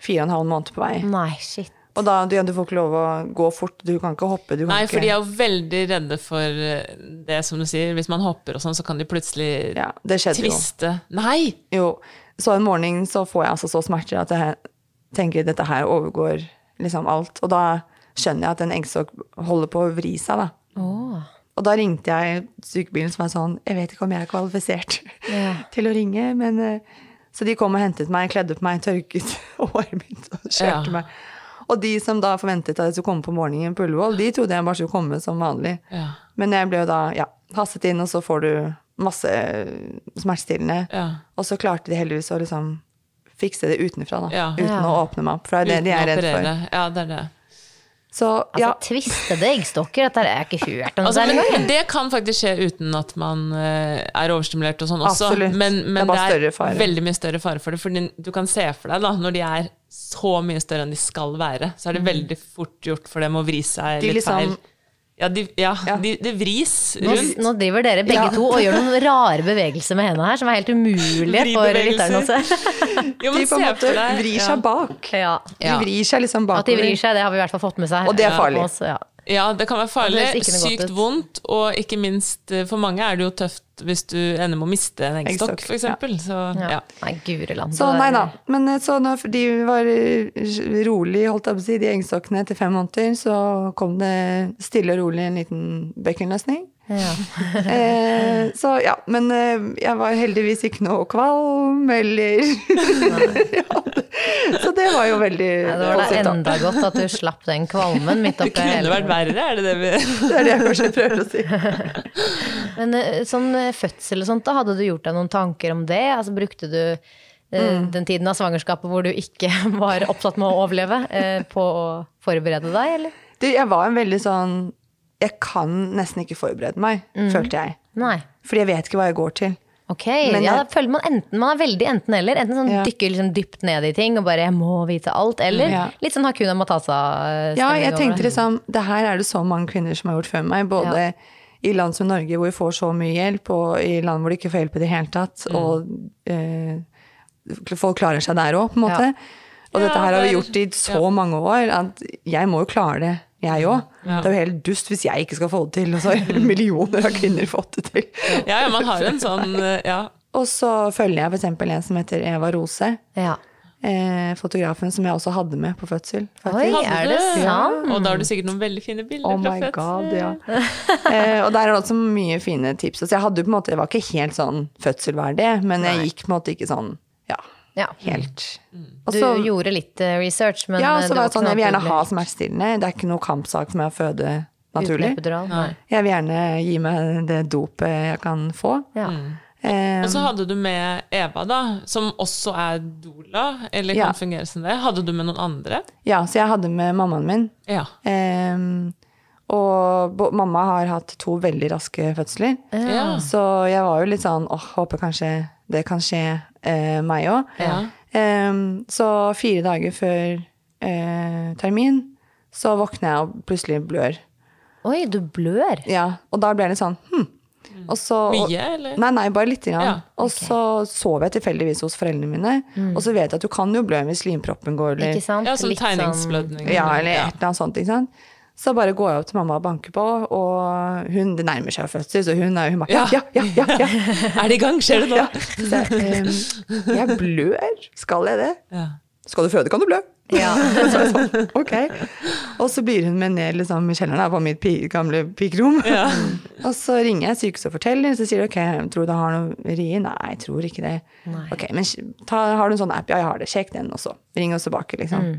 fire og en halv måned på vei. Nei, shit. Og da du, du får ikke lov å gå fort, du kan ikke hoppe. Du kan Nei, for de er jo veldig redde for eh, det som du sier. Hvis man hopper og sånn, så kan de plutselig Ja, det skjedde jo. Nei! jo. Så en morgen så får jeg altså så smerter at jeg tenker dette her overgår liksom alt. Og da skjønner jeg at en eggstokk holder på å vri seg, da. Åh. Og da ringte jeg sykebilen som er sånn Jeg vet ikke om jeg er kvalifisert Ja. [LAUGHS] til å ringe, men eh, Så de kom og hentet meg, kledde på meg, tørket [LAUGHS] håret mitt og kjørte Ja. meg. Og de som da forventet at jeg skulle komme på morgenen på Ullevål, de trodde jeg bare skulle komme som vanlig. Ja. Men jeg ble jo da ja, hastet inn, og så får du masse smertestillende. Ja. Og så klarte de heldigvis å liksom fikse det utenfra, da. Ja. Uten Ja. å åpne meg opp. For det er det de er redd for. Ja, det er det. Så Altså, ja, tvistede eggstokker, dette har jeg ikke hørt om Altså, men det kan faktisk skje uten at man eh, er overstimulert og sånn også. Absolutt. Men, Det er det er, veldig mye større fare for det. For du kan se for deg, da, når de er så mye større enn de skal være, så er det veldig fort gjort for dem å vri seg Mm. De litt liksom- feil. Ja, de, ja, Ja. De, det vris rundt. nå driver dere begge Ja. to og gjør noen rare bevegelser med hendene her, som er helt umulige for lytteren å se. [LAUGHS] Jo, de på en måte vrir ja. seg bak. Ja. De vrir seg liksom bakover. At de vrir seg, det har vi i hvert fall fått med seg. Og det er Ja, farlig. oss, ja. Det kan være farlig. Sykt vondt, og ikke minst eh, for mange er det jo tøft hvis du ender med å miste en eggstokk, f.eks. for eksempel. Så Ja. ja. Nei, guri land. Så nei da. Men eh, så når de var eh, rolig, holdt jeg på å si, de eggstokkene etter fem måneder, så kom det stille og rolig en liten bekkenløsning. Ja. [LAUGHS] Eh, så ja, men eh, jeg var heldigvis ikke noe kvalm eller [LAUGHS] ja, Så det var jo veldig ja, det var da positivt. da. enda godt at du slapp den kvalmen midt Det kunne vært verre, er det det vi [LAUGHS] Det er det jeg kanskje prøver å si. Men eh, sånn fødsel og sånt, da hadde du gjort deg noen tanker om det? Altså brukte du Mm. den tiden av svangerskapet hvor du ikke var opptatt med å overleve, på å forberede deg, eller? Du, jeg var en veldig sånn Jeg kan nesten ikke forberede meg, Mm. følte jeg. Nei. Fordi jeg vet ikke hva jeg går til. Ok, Men ja, jeg- da føler man enten Man er veldig enten-eller. Enten sånn Ja. dykker liksom dypt ned i ting og bare 'jeg må vite alt', eller Ja. litt sånn Hakuna Matasa-stemning. Ja, jeg tenkte liksom Det her er det så mange kvinner som har gjort før meg. Både i land som Norge, hvor vi får så mye hjelp, og i land hvor de ikke får hjelp i det hele tatt. Og eh, folk klarer seg der òg, på en måte. Ja. Og dette her har vi gjort i så mange år at jeg må jo klare det, jeg òg. Ja. Det er jo helt dust hvis jeg ikke skal få det til, og så har [LAUGHS] millioner av kvinner fått det til. Ja, ja, man har en sånn [LAUGHS] eh, Ja. Og så følger jeg f.eks. en som heter Eva Rose. Ja. Eh, fotografen som jeg også hadde med på fødsel. Oi, faktisk. Er det sant? sant? Og da har du sikkert noen veldig fine bilder Oh fra my fødsel. god, ja. [LAUGHS] eh, og der er det også mye fine tips. Så jeg hadde på en måte, det var ikke helt sånn fødselverdig, men jeg gikk på en måte ikke sånn, ja, helt. Og Du så- gjorde litt eh, research, men ja, eh, så var det sånn, jeg vil gjerne du ha smertestillende. Det er ikke noe kampsak for meg å føde naturlig. Jeg vil gjerne gi meg det dopet jeg kan få. Ja. Eh, Og så hadde du med Eva, da, som også er doula, eller kan Ja. fungere som det. Hadde du med noen andre? ja, så jeg hadde med mammaen min. Ja. Um, og mamma har hatt to veldig raske fødsler. Ja. Så jeg var jo litt sånn åh, håper kanskje det kan skje eh, meg òg. Ja. så fire dager før eh, termin så våkner jeg og plutselig blør. Oi, du blør. Ja, og da ble det sånn hm. Og så, Mye, eller? Nei, nei, bare lite grann. Ja, Og så sov jeg tilfeldigvis hos foreldrene mine. Og så vet jeg at du kan jo blø hvis slimproppen går, eller, Ikke sant? Ja, sånn sånn- tegningsblødning. ja, eller et eller annet sånt. Ikke sant? Så bare går jeg opp til mamma og banker på, og hun det nærmer seg fødsel, så hun er hun bare ja, ja, ja, ja. ja. [LAUGHS] Er det i gang? Skjer det nå? ja. Så ehm, jeg blør. Skal jeg det? Ja. Skal du føde, kan du blø. Ja. [LAUGHS] Så sånn, ok. Og så blir hun med ned liksom, i kjelleren her på mitt gamle pikerom. [LAUGHS] og så ringer jeg sykehuset og forteller, så sier de ok, tror du det har noe ri? Nei, jeg tror ikke det. Ok, men ta, har du en sånn app? Ja, jeg har det. Sjekk den også. Ring oss tilbake, liksom.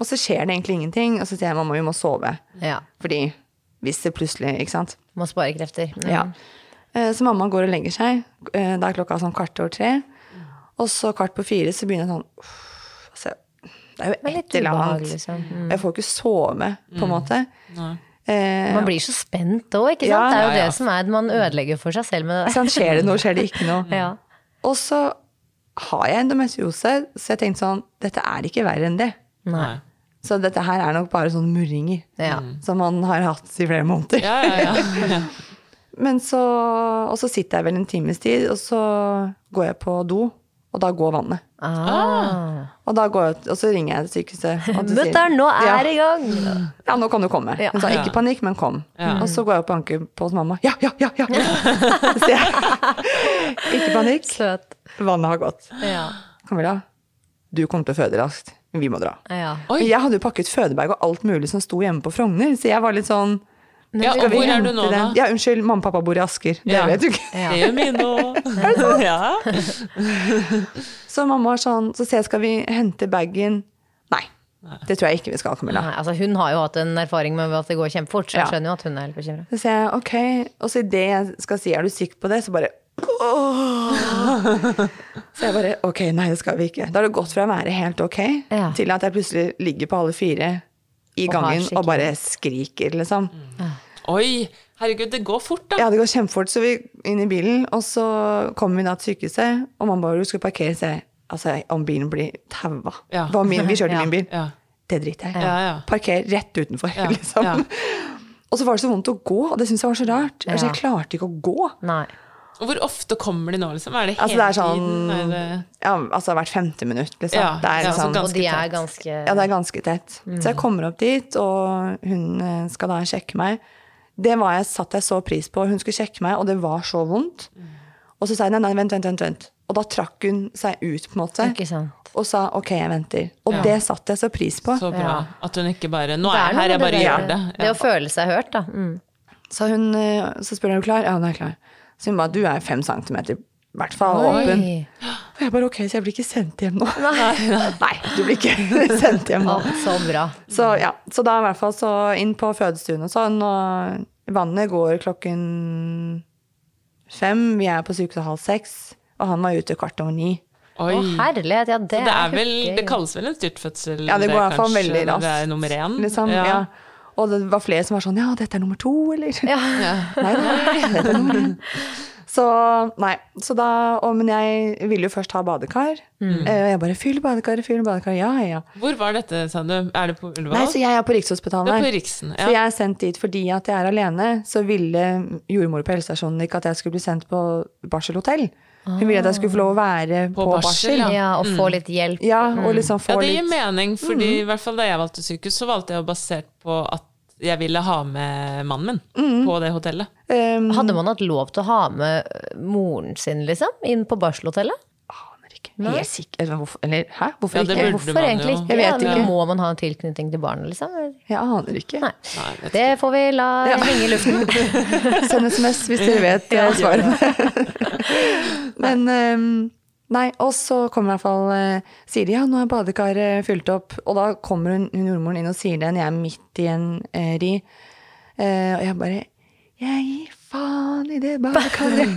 Og så skjer det egentlig ingenting, og så sier jeg mamma, vi må sove. ja. Fordi hvis det plutselig, ikke sant. Må spare krefter. Mm. Ja. Eh, Så mamma går og legger seg. Eh, Da er klokka sånn kvart over tre. Og så kvart på fire så begynner jeg sånn uff, altså, Det er jo et eller annet. liksom. Mm. Jeg får ikke sove, på en måte. Eh, Man blir så spent òg, ikke sant? Ja, det er jo ja, ja. det som er Man ødelegger for seg selv med det. sånn, skjer det noe, skjer det ikke noe. [LAUGHS] Ja. Og så har jeg endometriose, så jeg tenkte sånn Dette er ikke verre enn det. Nei. Så dette her er nok bare sånn murringer Ja. som man har hatt i flere måneder. Ja, ja, ja. [LAUGHS] Men så, og så sitter jeg vel en times tid, og så går jeg på do, og da går vannet. Ah. Og, da går jeg, og så ringer jeg til sykehuset. Mutter'n, nå er ja, det i gang! Ja, nå kan du komme. Ja. Hun sa ikke panikk, men kom. Ja. Og så går jeg opp og banker på hos mamma. Ja, ja, ja! ja. [LAUGHS] Så jeg ikke panikk, Søt. vannet har gått. Ja. Camilla, du kommer til å føde raskt, vi må dra. Ja. Jeg hadde jo pakket fødebag og alt mulig som sto hjemme på Frogner, så jeg var litt sånn Ja, og hvor er du nå, da? Ja, unnskyld, mamma og pappa bor i Asker. Det Ja. vet du ikke. Ja. Det gjør mine òg. [LAUGHS] Ja. [LAUGHS] Så mamma var sånn, så sier jeg skal vi hente bagen? Nei, det tror jeg ikke vi skal, Camilla. Nei, altså hun har jo hatt en erfaring med at det går kjempefort, så jeg skjønner jo at hun er helt bekymra. Så sier jeg ok, og så idet jeg skal si er du sikker på det, så bare åh. Så jeg bare ok, nei det skal vi ikke. Da har det gått fra å være helt ok Ja. til at jeg plutselig ligger på alle fire i Og gangen og bare skriker, liksom. Oi, herregud, det går fort, da. Ja, det går kjempefort, så vi inn i bilen, og så kommer vi da til sykehuset, og man bare du skal parkere, jeg altså om bilen blir taua. Ja. Min- Vi kjørte [LAUGHS] Ja. min bil. Ja. Det driter jeg i. Ja, ja. Parker rett utenfor, Ja, [LAUGHS] liksom. ja. Og så var det så vondt å gå, og det syns jeg var så rart. Altså, jeg klarte ikke å gå. Nei. Og hvor ofte kommer de nå, liksom? Er det hele Altså, det er sånn tiden? Er det... ja, altså hvert femte minutt, liksom. Ja, det er ja, så liksom ganske Og de er tett. ganske ja, det er ganske tett. Så jeg kommer opp dit, og hun eh, skal da sjekke meg. Det var jeg, satt jeg så pris på. Hun skulle sjekke meg, og det var så vondt. Og så sa jeg nei, nei, vent, vent, vent. vent. Og da trakk hun seg ut, på en måte. Ikke sant. Og sa ok, jeg venter. Og Ja. det satte jeg så pris på. Så bra. Ja. At hun ikke bare Nå er jeg her, jeg bare det gjør det'. det. Det å føle seg hørt, da. Mm. Så, hun, eh, så spør jeg er du klar. Ja, hun er klar. Så hun bare du er fem centimeter, i hvert fall åpen. Og jeg bare ok, så jeg blir ikke sendt hjem nå. Nei, [LAUGHS] du blir ikke [LAUGHS] sendt hjem nå. Så bra. Så ja, så da i hvert fall så inn på fødestuen og sånn, og vannet går klokken fem, vi er på sykehuset halv seks, og han var ute kvart over ni. Oi. Å, herlighet. Ja, det, Så det er vel. Det kalles vel en styrtfødsel? Ja, det går i hvert fall veldig raskt. Det er nummer én? Liksom, ja. Og det var flere som var sånn, ja, dette er nummer to, eller? Ja. [LAUGHS] Nei, nei, [LAUGHS] dette er nummer én. Så, nei, så da, og, men jeg ville jo først ha badekar. Mm. Eh, jeg bare, fyll badekaret, fyll badekaret, ja, ja. Hvor var dette, sa du? Er det på Ullevål? Nei, så jeg er på Rikshospitalet. er på Riksen. ja. Så jeg er sendt dit fordi at jeg er alene, så ville jordmor på helsestasjonen ikke at jeg skulle bli sendt på barselhotell. Hun ville at jeg skulle få lov å være på, På barsel, barsel. ja. ja, og få litt hjelp. Ja, og liksom få ja, det gir litt mening, fordi i hvert fall da jeg valgte sykehus, så valgte jeg basert på at jeg ville ha med mannen min på det hotellet. um, Hadde man hatt lov til å ha med moren sin, liksom, inn på barselhotellet? Helt sikkert. hvorfor, Eller hæ? Hvorfor Ja, ikke? Hvorfor egentlig ikke? Jeg vet Ja, ikke. Må man ha en tilknytning til barnet, liksom? Jeg aner ikke. Nei. Nei, vet Det får vi la Ja. henge i luften. [LAUGHS] Send SMS hvis dere vet ja, svaret. [LAUGHS] Men um, Nei, og så kommer i hvert fall eh, Sier de ja, nå er badekaret fylt opp. Og da kommer hun, hun jordmoren inn og sier det når jeg er midt i en eh, ri. Eh, og jeg bare Jeg gir faen i det badekaret!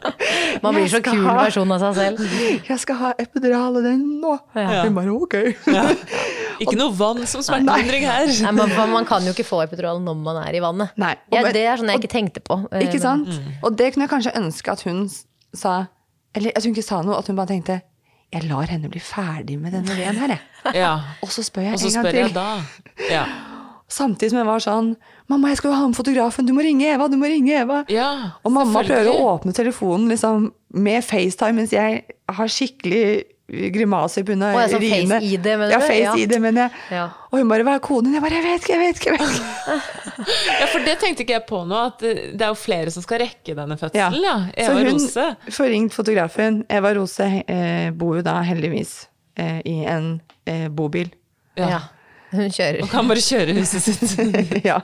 [LAUGHS] Man blir så kul ha- versjon av seg selv. Jeg skal ha epidural og den nå! Ja. Hun bare ok. [LAUGHS] Ikke noe vann som smertelindring her. Nei, man, man kan jo ikke få epidural når man er i vannet. Nei, og Ja, det er sånn jeg ikke tenkte på. Eh, Ikke sant? Og det kunne jeg kanskje ønske at hun sa Eller at hun ikke sa noe, at hun bare tenkte jeg lar henne bli ferdig med denne veden her, jeg. Ja. Og så spør jeg Og så en gang spør til. jeg da. Ja. Samtidig som jeg var sånn Mamma, jeg skal jo ha med fotografen, du må ringe Eva, du må ringe Eva. ja og mamma prøver å åpne telefonen liksom, med FaceTime mens jeg har skikkelig grimase på ja, sånn. Face-ID, mener ja, du? Face-ID, mener jeg. Ja. Og hun bare 'hva er koden?' Jeg bare 'jeg vet ikke, jeg vet ikke'. Jeg vet ikke. [LAUGHS] Ja, for det tenkte ikke jeg på nå, at det er jo flere som skal rekke denne fødselen, ja. ja. Eva hun Rose. får ringt fotografen. Eva Rose eh, bor jo da heldigvis eh, i en eh, bobil. Ja. Ja. Hun kjører. Og kan bare kjøre huset sitt. [LAUGHS] ja.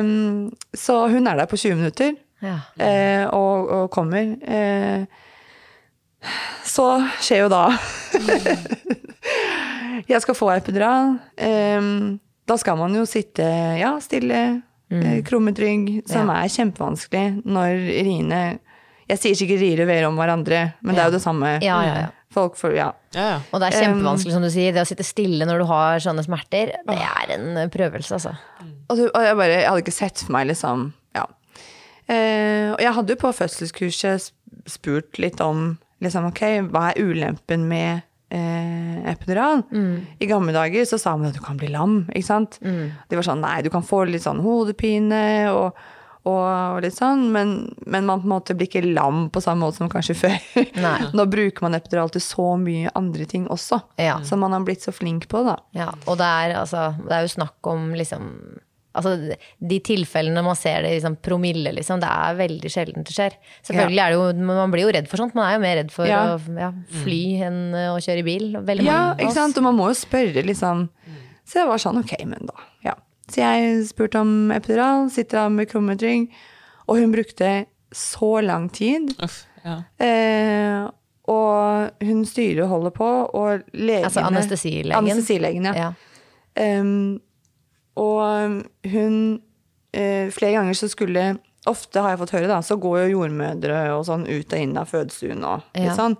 Um, så hun er der på 20 minutter Ja. uh, og, og kommer. Uh, så skjer jo da [LAUGHS] Jeg skal få epidural. Um, da skal man jo sitte ja, stille, mm. krummet rygg, som er kjempevanskelig når riene Jeg sier sikkert rier og veer om hverandre, men det er jo det samme. Ja, ja, ja. Folk får, ja. Ja, ja. Og det er kjempevanskelig, som du sier. Det å sitte stille når du har sånne smerter, det er en prøvelse, altså. Og, du, og jeg, bare, jeg hadde ikke sett for meg, liksom Ja. Eh, og jeg hadde jo på fødselskurset spurt litt om liksom, ok, hva er ulempen med eh, epidural? I gamle dager så sa man at du kan bli lam, ikke sant? De var sånn nei, du kan få litt sånn hodepine og, og, litt sånn, men, men man på en måte blir ikke lam på samme måte som kanskje [LAUGHS] før. Nei. Nå bruker man epidural til så mye andre ting også, Ja. som man har blitt så flink på, da. Ja, og det er, altså, det er jo snakk om liksom Altså, de tilfellene man ser det i liksom, promille, liksom, det er veldig sjelden det skjer. Selvfølgelig er det jo, Man blir jo redd for sånt. Man er jo mer redd for Ja. å ja, fly enn å kjøre i bil. Ja, ikke sant? Og man må jo spørre, liksom. Så jeg var sånn, ok, men da. Ja. Så jeg spurte om epidural, sitter av med krummetrygg, og hun brukte så lang tid. Uff, ja. Eh, og hun styrer og holder på, og legene Altså anestesilegen. Anestesilegen, ja. Ja. Um, og hun eh, Flere ganger så skulle Ofte har jeg fått høre, da, så går jo jordmødre og sånn ut og inn av fødestuen og litt Ja. sånn.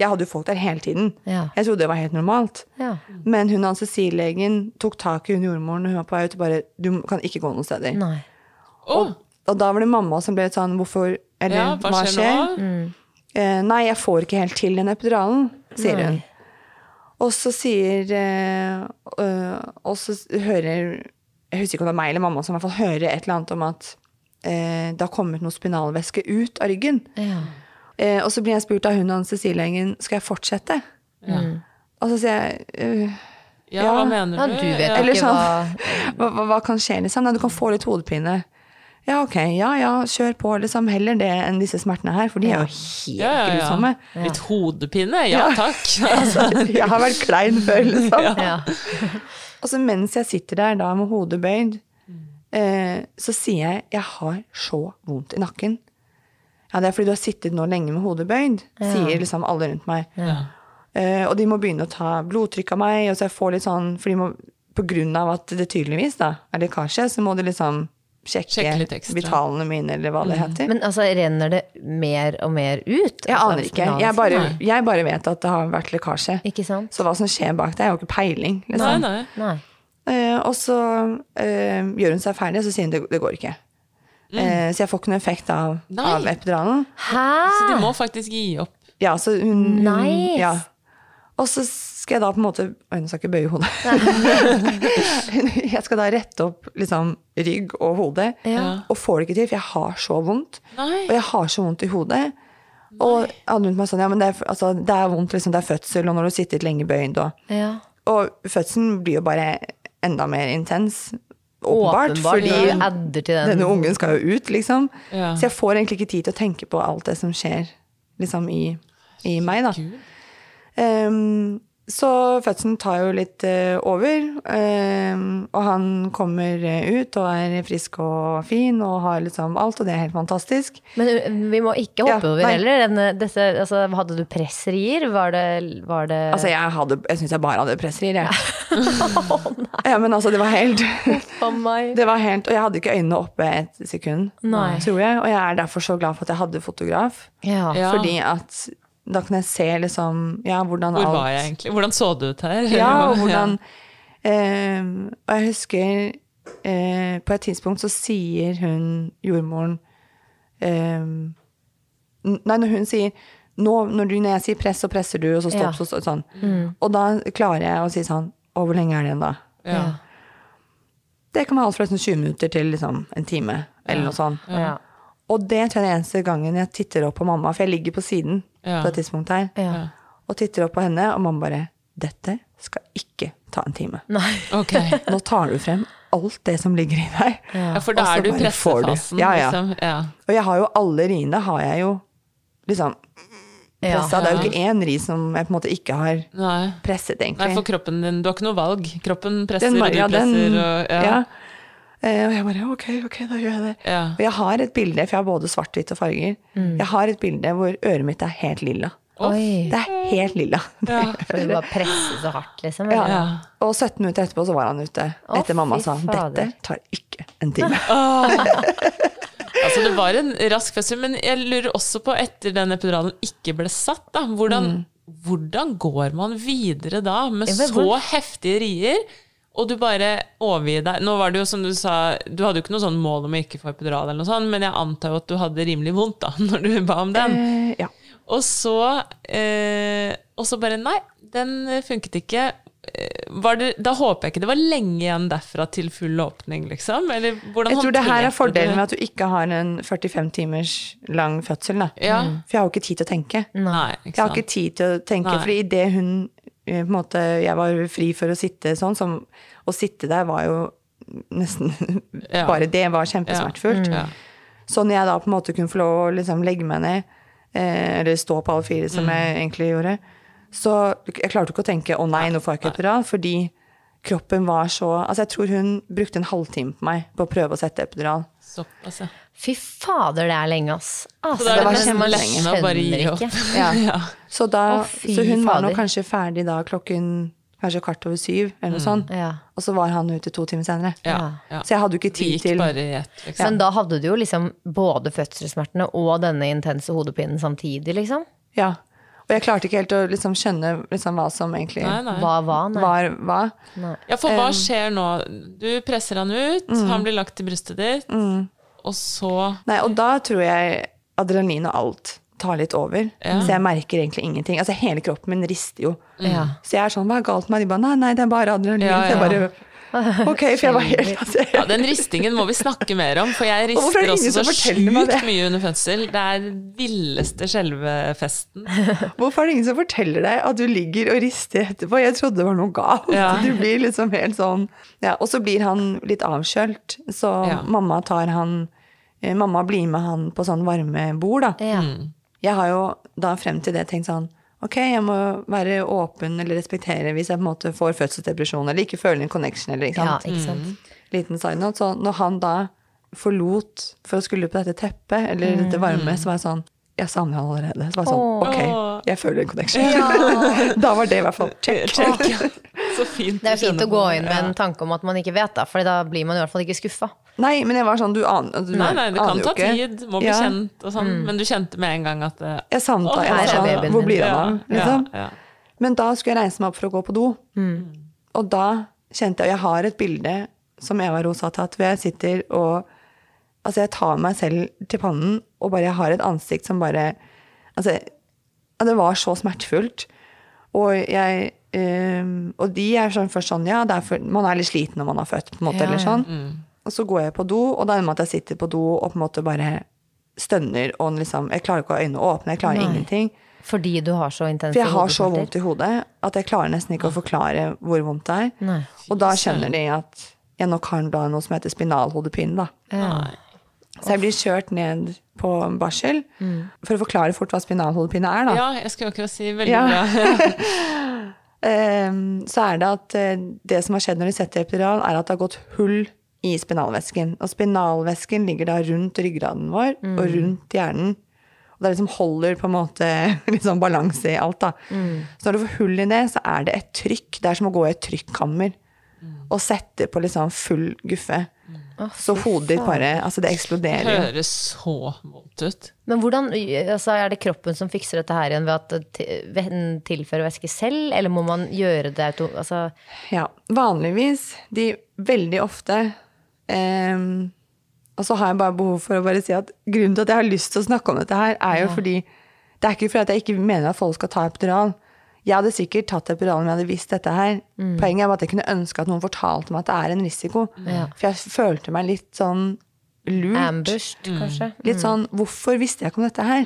Jeg hadde jo folk der hele tiden. Ja. Jeg trodde det var helt normalt. Ja. Men hun anestesilegen tok tak i hun jordmoren og hun var på vei ut og bare Du kan ikke gå noen steder. Oh. Og, Og da var det mamma som ble litt sånn Hvorfor? Eller ja, hva skjer Mm. Eh, nei, jeg får ikke helt til den epiduralen, sier Nei. hun. Og så sier eh, øh, Og så hører Jeg husker ikke om det er meg eller mamma som i hvert fall hører et eller annet om at øh, det har kommet noe spinalvæske ut av ryggen. Ja. Eh, og så blir jeg spurt av hun Engen, skal jeg fortsette. Og så sier jeg uh, Ja, Ja. hva mener ja, du? du vet. Eller ikke hva [LAUGHS] hva, hva, hva kan skje, liksom? Nei, du kan få litt hodepine. Ja, ok. Ja, ja, kjør på, liksom. Heller det enn disse smertene her, for de er jo helt Ja, ja, ja. grusomme. Litt hodepine? Ja, takk. [LAUGHS] takk. Jeg har vært klein før, liksom. ja. Og så mens jeg sitter der da med hodet bøyd, eh, så sier jeg jeg har så vondt i nakken. Ja, det er fordi du har sittet nå lenge med hodet bøyd, sier liksom alle rundt meg. Eh, og de må begynne å ta blodtrykk av meg, og så jeg får litt sånn For de må, På grunn av at det tydeligvis da er lekkasje, så må de liksom sjekke, Sjekke litt ekstra. vitalene mine, eller hva det heter. Men altså, renner det mer og mer ut? jeg Altså, aner ikke. Jeg bare, jeg bare vet at det har vært lekkasje. Ikke sant? Så hva som skjer bak det, er jo ikke peiling. Nei, Liksom. nei. Nei. Eh, og så uh, gjør hun seg ferdig, og så sier hun det, det går ikke. Eh, så jeg får ikke noen effekt av, av epiduralen. Hæ? Så du må faktisk gi opp. Ja, så hun, Nice. Ja. Og så skal jeg da på en måte Oi, nå skal jeg ikke bøye hodet. [LAUGHS] jeg skal da rette opp liksom rygg og hode, Ja. og får det ikke til, for jeg har så vondt. Nei. Og jeg har så vondt i hodet. Og alle rundt meg sånn, ja, men det er, altså, det er vondt, liksom, det er fødsel, og når du sitter lenge bøyd, og Ja. Og fødselen blir jo bare enda mer intens. Åpenbart. Åpenbart. fordi du adder til den. denne ungen skal jo ut, liksom. Ja. Så jeg får egentlig ikke tid til å tenke på alt det som skjer liksom i, i meg, da. Gud. Så fødselen tar jo litt eh, over, ehm, og han kommer eh, ut og er frisk og fin og har liksom alt, og det er helt fantastisk. Men vi må ikke hoppe Ja, over nei. heller. Denne, disse, altså, hadde du pressrier? Var det, var det Altså, jeg, hadde, jeg syns jeg bare hadde pressrier, jeg. [LAUGHS] ja, men altså, det var helt. [LAUGHS] Det var helt, Og jeg hadde ikke øynene oppe et sekund, Nei. tror jeg. Og jeg er derfor så glad for at jeg hadde fotograf. Ja. Ja. Fordi at da kan jeg se liksom Ja, hvordan Hvor alt var jeg egentlig? Hvordan så det ut her? Ja, og hvordan eh, Og jeg husker eh, På et tidspunkt så sier hun jordmoren eh, Nei, når hun sier nå, når, du, når jeg sier press, så presser du, og så stopp, Ja. så stopp, sånn. Og da klarer jeg å si sånn Å, hvor lenge er det igjen, da? Ja. Det kan være alt fra liksom 20 minutter til liksom en time, eller noe sånt. Ja. Og det tror jeg er den eneste gangen jeg titter opp på mamma, for jeg ligger på siden Ja. på et tidspunkt her, Ja. og titter opp på henne, og mamma bare Dette skal ikke ta en time. Nei. Okay. Nå tar du frem alt det som ligger i deg. Ja, for da er du får du. pressefasen. Ja, ja. Liksom. ja. Og jeg har jo alle riene har jeg jo liksom Ja. pressa. Det er jo ikke én ri som jeg på en måte ikke har Nei. presset, Nei, for kroppen din, du har ikke noe valg. Kroppen presser, Den og du ja, den- presser, og ja. Eh, og jeg bare ok, ok, da gjør jeg det. Ja. Og jeg har et bilde, for jeg har både svart, hvitt og farger. Jeg har et bilde hvor øret mitt er helt lilla. Oi. Det er helt lilla. [LAUGHS] Ja. For du bare presser så hardt, liksom? Ja. Ja. Og 17 minutter etterpå så var han ute. Å, Etter mamma sa fader. dette tar ikke en time. [LAUGHS] Altså, det var en rask fødsel, men jeg lurer også på, etter den epiduralen ikke ble satt, da, hvordan, hvordan går man videre da, med så heftige rier? Og du bare overgir deg. Nå var det jo som du sa, du hadde jo ikke noe sånn mål om å ikke få epidural, eller noe sånt, men jeg antar jo at du hadde rimelig vondt da, [LAUGHS] når du ba om den. Eh, ja. Og så, eh, og så bare Nei, den funket ikke. Eh, Var det, da håper jeg ikke det var lenge igjen derfra til full åpning, liksom? Eller hvordan Jeg tror det her er fordelen med at du ikke har en 45 timers lang fødsel. Da. Ja. For jeg har jo ikke tid til å tenke. Nei, ikke Jeg har ikke tid til å tenke, Nei. fordi idet hun måte, Jeg var fri for å sitte sånn, som, å sitte der var jo nesten [LAUGHS] Ja. Bare det var kjempesmertefullt. Ja. Så når jeg da på en måte kunne få lov å liksom legge meg ned, eh, eller stå på alle fire, som jeg egentlig gjorde, så jeg klarte ikke å tenke 'å nei, nå får jeg ikke epidural', fordi kroppen var så Altså, jeg tror hun brukte en halvtime på meg på å prøve å sette epidural. Såpass, ja. Fy fader, det er lenge, ass. Altså, Så da er det var nesten med å bare gi opp. [LAUGHS] Ja. Ja. Så, da, Å, så hun var nå kanskje ferdig da klokken kanskje kvart over syv, eller noe sånt. Ja. Og så var han ute to timer senere. Ja. ja. Så jeg hadde jo ikke tid til bare i ett, liksom. Men da hadde du jo liksom både fødselssmertene og denne intense hodepinen samtidig, liksom. Ja. Og jeg klarte ikke helt å liksom skjønne liksom hva som egentlig Nei, nei. Hva var nei. var hva. Ja, for hva skjer nå? Du presser han ut, Mm. han blir lagt til brystet ditt, og så Nei, og da tror jeg adrenalin og alt tar litt over. Ja. Så jeg merker egentlig ingenting. Altså hele kroppen min rister jo. Ja. Så jeg er sånn, hva er galt med meg? De bare, nei, nei, det er bare adrenalin. Ja, Så jeg bare, [LAUGHS] ok, for jeg var helt altså, [LAUGHS] Ja, den ristingen må vi snakke mer om, for jeg [LAUGHS] er rister også så sjukt mye under fødsel. Det er den villeste skjelvefesten. Hvorfor er det ingen som forteller deg at du ligger og rister etterpå? Jeg trodde det var noe galt. Ja. Du blir liksom helt sånn ja, Og så blir han litt avkjølt, så Ja. mamma tar han eh, Mamma blir med han på sånn varmebord, da. Ja. Jeg har jo da frem til det tenkt sånn Ok, jeg må være åpen eller respektere hvis jeg på en måte får fødselsdepresjon eller ikke føler en connection. eller ikke sant? ja, ikke sant. Liten side note. Så når han da forlot for å skulle på dette teppet, eller dette varme, så var jeg sånn Jeg savner han allerede. Så var jeg sånn, Åh. ok, jeg føler en connection. [LAUGHS] da var det i hvert fall check. [LAUGHS] Så fint. Det er fint å gå inn med en tanke om at man ikke vet, da, for da blir man i hvert fall ikke skuffa. Nei, men jeg var sånn, du aner du Nei, nei, det kan ta ikke. tid, må bli Ja. kjent og sånn, men du kjente med en gang at eh, Jeg savnet Å. Jeg sånn, babyen hvor blir han av? Liksom. Ja, ja. Men da skulle jeg reise meg opp for å gå på do. Og da kjente jeg Og jeg har et bilde som Eva Ros har tatt, hvor jeg sitter og Altså, jeg tar meg selv til pannen, og bare jeg har et ansikt som bare Altså, det var så smertefullt. Og jeg ehm, Og de er sånn først sånn Ja, det er for, man er litt sliten når man har født, på en måte, Ja, eller ja. sånn. Og så går jeg på do, og da er det med at jeg sitter på do og på en måte bare stønner og liksom Jeg klarer ikke å ha øynene åpne, jeg klarer Nei. ingenting. Fordi du har så intense For jeg har så vondt i hodet at jeg klarer nesten ikke å forklare hvor vondt det er. Nei. Og da skjønner de at jeg nok har noe som heter spinalhodepine. Da. Nei. Så jeg blir kjørt ned på barsel for å forklare fort hva spinalhodepine er. Da. ja, jeg skulle akkurat si veldig Ja. bra. [LAUGHS] [LAUGHS] Ehm, så er det at eh, det som har skjedd når de setter epidural, er at det har gått hull i spinalvæsken. Og spinalvæsken ligger da rundt ryggraden vår og rundt hjernen. Og det liksom holder på en måte [LAUGHS] liksom balanse i alt. da. Så når du får hull i det, så er det et trykk. Det er som å gå i et trykkammer og sette på liksom full guffe. Så hodet ditt bare Altså, det eksploderer jo. Høres så vondt ut. Men hvordan, altså, er det kroppen som fikser dette her igjen ved at det den tilfører væske selv, eller må man gjøre det auto... Altså, Ja, vanligvis, de veldig ofte eh, Og så har jeg bare behov for å bare si at grunnen til at jeg har lyst til å snakke om dette her, er jo fordi Det er ikke fordi at jeg ikke mener at folk skal ta epidural. Jeg hadde sikkert tatt epidural om jeg hadde visst dette her. Poenget er bare at jeg kunne ønske at noen fortalte meg at det er en risiko. Ja. For jeg følte meg litt sånn lurt. ambushed, kanskje? Litt sånn, hvorfor visste jeg ikke om dette her?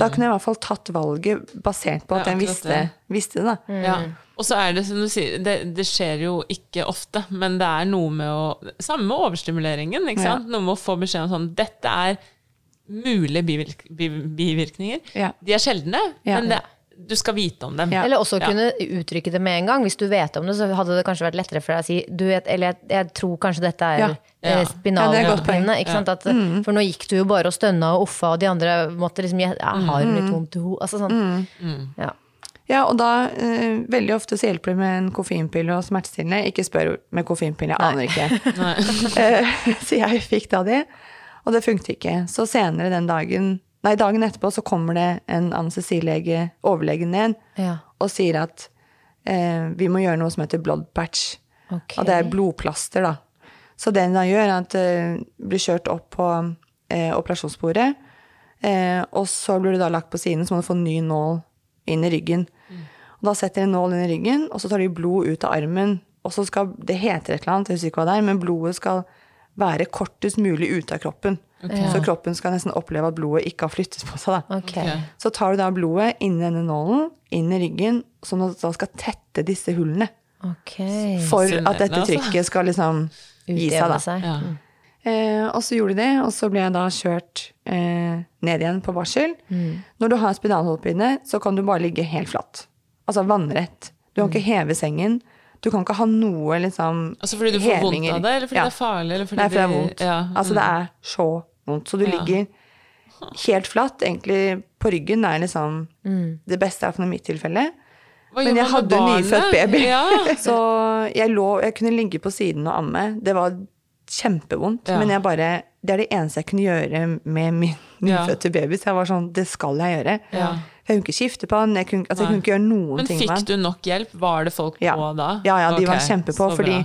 Da kunne jeg i hvert fall tatt valget basert på at Ja, jeg visste, det. visste det. da. Ja. Og så er det som du sier, det, det skjer jo ikke ofte, men det er noe med å Samme med overstimuleringen, ikke Ja. sant? Noe med å få beskjed om sånn Dette er mulige bivirk, bivirkninger. Ja. De er sjeldne, Ja. men det, du skal vite om dem. Ja. Eller også Ja. kunne uttrykke det med en gang. Hvis du vet om det, så hadde det kanskje vært lettere for deg å si du vet, Eller jeg, jeg tror kanskje dette er Ja. Ja. eh, Ja, sant? At, For nå gikk du jo bare og stønna og uffa, og de andre måtte liksom Jeg Har jo litt vondt i hodet? Altså sånn. Ja. Ja, og da eh, veldig ofte så hjelper det med en koffeinpille og smertestillende. Ikke spør med koffeinpille, jeg aner ikke. [LAUGHS] Eh, så jeg fikk da det, og det funket ikke. Så senere den dagen, nei dagen etterpå så kommer det en anestesilege, overlegen ned, Ja. og sier at eh, vi må gjøre noe som heter blood patch. Okay. Og det er blodplaster, da. Så det den da gjør, er at det blir kjørt opp på eh, operasjonsbordet, eh, og så blir du da lagt på siden, så må du få en ny nål inn i ryggen. Og da setter de nål inn i ryggen, og så tar de blod ut av armen. Og så skal, det heter et eller annet, jeg husker ikke hva det er, men blodet skal være kortest mulig ute av kroppen. Så kroppen skal nesten oppleve at blodet ikke har flyttet på seg. da. Ok. Så tar du da blodet inn i denne nålen, inn i ryggen, som da skal tette disse hullene. Okay. For at dette altså. trykket skal liksom gi seg, da. Seg. Ja. Eh, og så gjorde de det, og så ble jeg da kjørt eh, ned igjen på barsel. Når du har spinalhodepine, så kan du bare ligge helt flatt. Altså vannrett. Du kan ikke heve sengen. Du kan ikke ha noe liksom Altså fordi du får vondt av det, eller fordi Ja. det er farlig? Eller fordi Nei, for det er vondt. Ja. Altså det er så vondt. Så du ligger helt flatt. Egentlig på ryggen er liksom det beste, i mitt tilfelle. Hva Men jeg hadde barnet? nyfødt baby. [LAUGHS] Så jeg lå Jeg kunne ligge på siden og amme. Det var kjempevondt. Ja. Men jeg bare Det er det eneste jeg kunne gjøre med min [LAUGHS] Ja. nyfødte baby. Så jeg var sånn Det skal jeg gjøre. Ja. Jeg kunne ikke skifte på han. Jeg kunne, altså, jeg kunne ikke gjøre noen Men ting med fikk du nok hjelp? Var det folk Ja. på da? Ja, ja, de var Ok, kjempepå. Fordi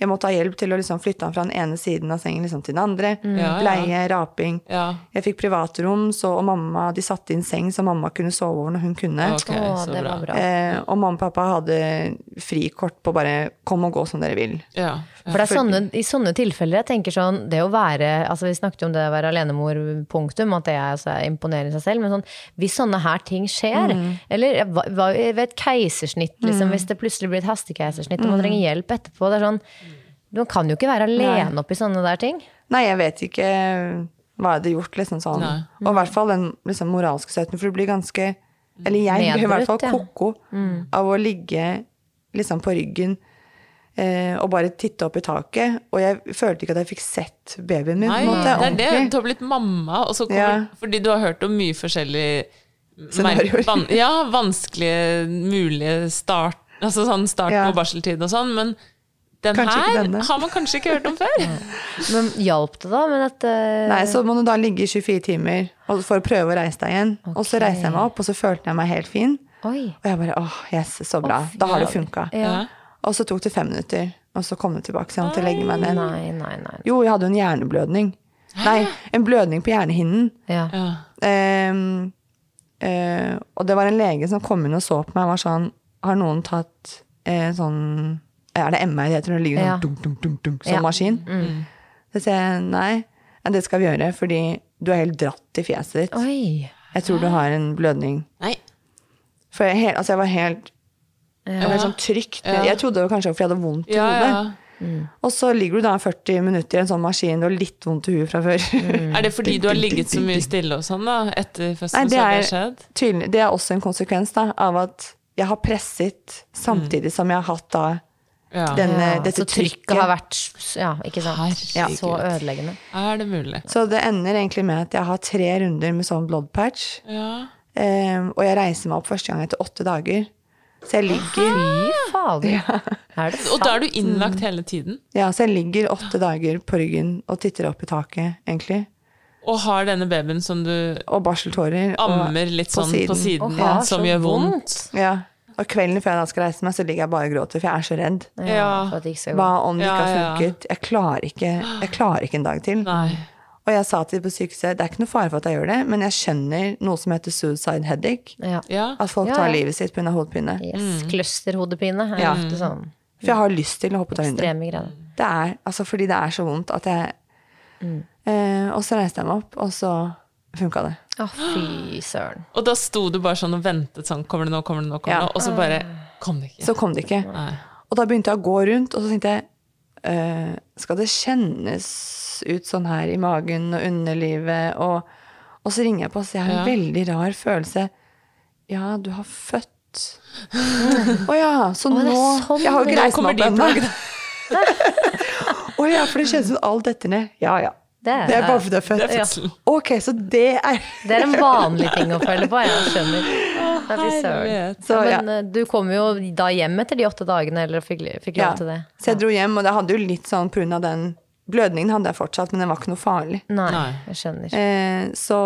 jeg måtte ha hjelp til å liksom flytte han fra den ene siden av sengen liksom til den andre. Ja, ja. Bleie, raping. Ja. Jeg fikk privatrom, så, og mamma, de satte inn seng så mamma kunne sove over når hun kunne. Okay, Å, så det bra. var bra. Eh, og mamma og pappa hadde frikort på bare 'kom og gå som dere vil'. Ja. For det er sånne, I sånne tilfeller jeg tenker sånn, det å være altså Vi snakket jo om det å være alenemor, punktum, at det er, altså, er imponerende i seg selv. Men sånn, hvis sånne her ting skjer, Mm. eller ved et keisersnitt, liksom, hvis det plutselig blir et hastekeisersnitt og man Mm. trenger hjelp etterpå det er sånn, Man kan jo ikke være alene oppi sånne der ting. Nei, jeg vet ikke hva jeg hadde gjort, liksom sånn. Nei. Og i hvert fall den liksom, moralske støtten, for du blir ganske Eller jeg blir i hvert fall Nedbrutt, ja. ko-ko av å ligge liksom på ryggen og bare titte opp i taket. Og jeg følte ikke at jeg fikk sett babyen min. Nei, på en måte, det er det. Du har blitt mamma, og så kommer, Ja. fordi du har hørt om mye forskjellig Scenarioer. Van, ja, vanskelige mulige start, altså sånn start Ja. på barseltid og sånn, men den Kanskje her har man kanskje ikke hørt om før. [LAUGHS] Men hjalp det da med dette Nei, så må du da ligge i 24 timer for å prøve å reise deg igjen. Og så reiste jeg meg opp, og så følte jeg meg helt fin. Oi. Og jeg bare åh, yes, så bra. Da har det funka. Ja. Og så tok det fem minutter, og så kom det tilbake. Så jeg måtte legge meg ned. Nei, nei, nei. Jo, jeg hadde jo en hjerneblødning. Nei, en blødning på hjernehinnen. Ja. Ja. Ehm, eh, og det var en lege som kom inn og så på meg og var sånn Har noen tatt eh, sånn Er det MR det heter når det ligger sånn Ja. dunk, dunk, dunk, dunk, sånn Ja. maskin? Så sier jeg nei, ja, det skal vi gjøre, fordi du er helt dratt i fjeset ditt. Oi. Jeg tror du har en blødning. Nei. For jeg, altså jeg var helt jeg Eller sånn trygt. Ja. Jeg trodde det var kanskje fordi jeg hadde vondt i Ja, hodet. ja. Og så ligger du da 40 minutter i en sånn maskin, du har litt vondt i huet fra før. Er det fordi du har ligget så mye stille og sånn, da? Etter Nei, det det så har det er, tydelig, det er også en konsekvens da, av at jeg har presset samtidig som jeg har hatt da Ja. denne, Ja, dette så trykket trykket. har vært Ja, ikke sant. Ja. Så ødeleggende. Er det mulig? Så det ender egentlig med at jeg har tre runder med sånn blood patch. Ja. Eh, og jeg reiser meg opp første gang etter åtte dager. Så jeg ligger, Fy fader. Er det sant? Og da er du innlagt hele tiden? ja, så jeg ligger åtte dager på ryggen og titter opp i taket, egentlig. Og har denne babyen som du Og barseltårer. ammer litt på sånn på siden. siden, ja, som gjør vondt? Ja. Og kvelden før jeg da skal reise meg, så ligger jeg bare og gråter, for jeg er så redd. Ja. For at det ikke skal gå. Hva om det ikke har funket? Jeg klarer ikke, jeg klarer ikke en dag til. Nei. Og jeg sa til de på sykehuset det er ikke noe fare for at jeg gjør det, men jeg skjønner noe som heter suicide headache. Ja. Ja. At folk tar ja. livet sitt pga. hodepine. Yes. Clusterhodepine er Ja. ofte sånn For jeg har lyst til å hoppe ut av vinduet. Det er altså fordi det er så vondt at jeg eh, Og så reiste jeg meg opp, og så funka det. Å, fy søren. Og da sto du bare sånn og ventet sånn Kommer det nå, kommer det nå, kommer det Ja. nå? Og så bare kom det ikke. Så kom det ikke. Nei. Og da begynte jeg å gå rundt, og så tenkte jeg eh, Skal det kjennes ut sånn her i magen og underlivet? Og, og så ringer jeg på, og så jeg har en Ja. veldig rar følelse. Ja, du har født. Å ja, så oh, nå sånn Jeg har jo ikke reist meg opp ennå. [LAUGHS] Å ja, for det kjennes ut alt detter ned. Ja ja. Det er, Det er bare fordi du er født. Det er fødselen. Ok, så det er det er en vanlig ting å føle på, jeg skjønner. Herlighet. Så ja. Men eh, du kom jo da hjem etter de åtte dagene, eller fikk, fikk lov ja. til det? Så jeg dro hjem, og det hadde jo litt sånn av den Blødningen hadde jeg fortsatt, men den var ikke noe farlig. Nei, jeg skjønner. Eh, så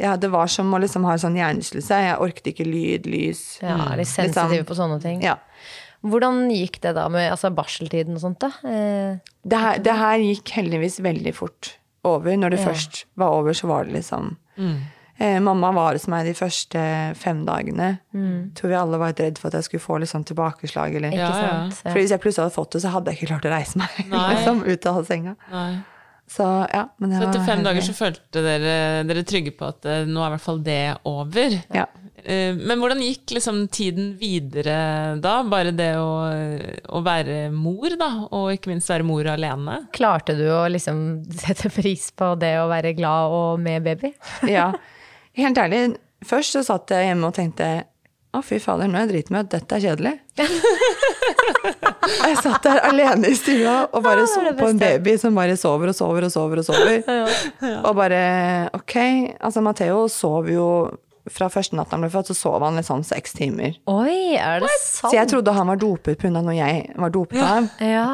ja, det var som å liksom ha en sånn hjernerystelse. Jeg orket ikke lyd, lys. Ja, er de Litt sensitive liksom, på sånne ting? Ja. Hvordan gikk det da med altså, barseltiden og sånt, da? Eh, Det her, det her gikk heldigvis veldig fort over. Når det Ja. først var over, så var det liksom Mm. eh, Mamma var hos meg de første fem dagene. Mm. Tror vi alle var redd for at jeg skulle få litt sånn tilbakeslag. Eller. Ja, ikke ja. sant? For hvis jeg plutselig hadde fått det, så hadde jeg ikke klart å reise meg [LAUGHS] liksom, ut av senga. Nei. Så ja, men det Så etter var fem dager så følte dere dere trygge på at eh, nå er i hvert fall det over? Ja. Eh, Men hvordan gikk liksom tiden videre da? Bare det å, å være mor, da, og ikke minst være mor alene? Klarte du å liksom [LAUGHS] sette pris på det å være glad og med baby? [LAUGHS] Ja. Helt ærlig, først så satt jeg hjemme og tenkte å, fy fader, nå er jeg dritmøtt. dette er kjedelig. [LAUGHS] jeg satt der alene i stua og bare så på en baby som bare sover og sover og sover og sover. Og bare ok. Altså, Matheo sov jo fra første natt han ble født, så sov han litt sånn seks timer. Oi, er det sant? Så jeg trodde han var dopet pga. når jeg var dopet av ham. Ja.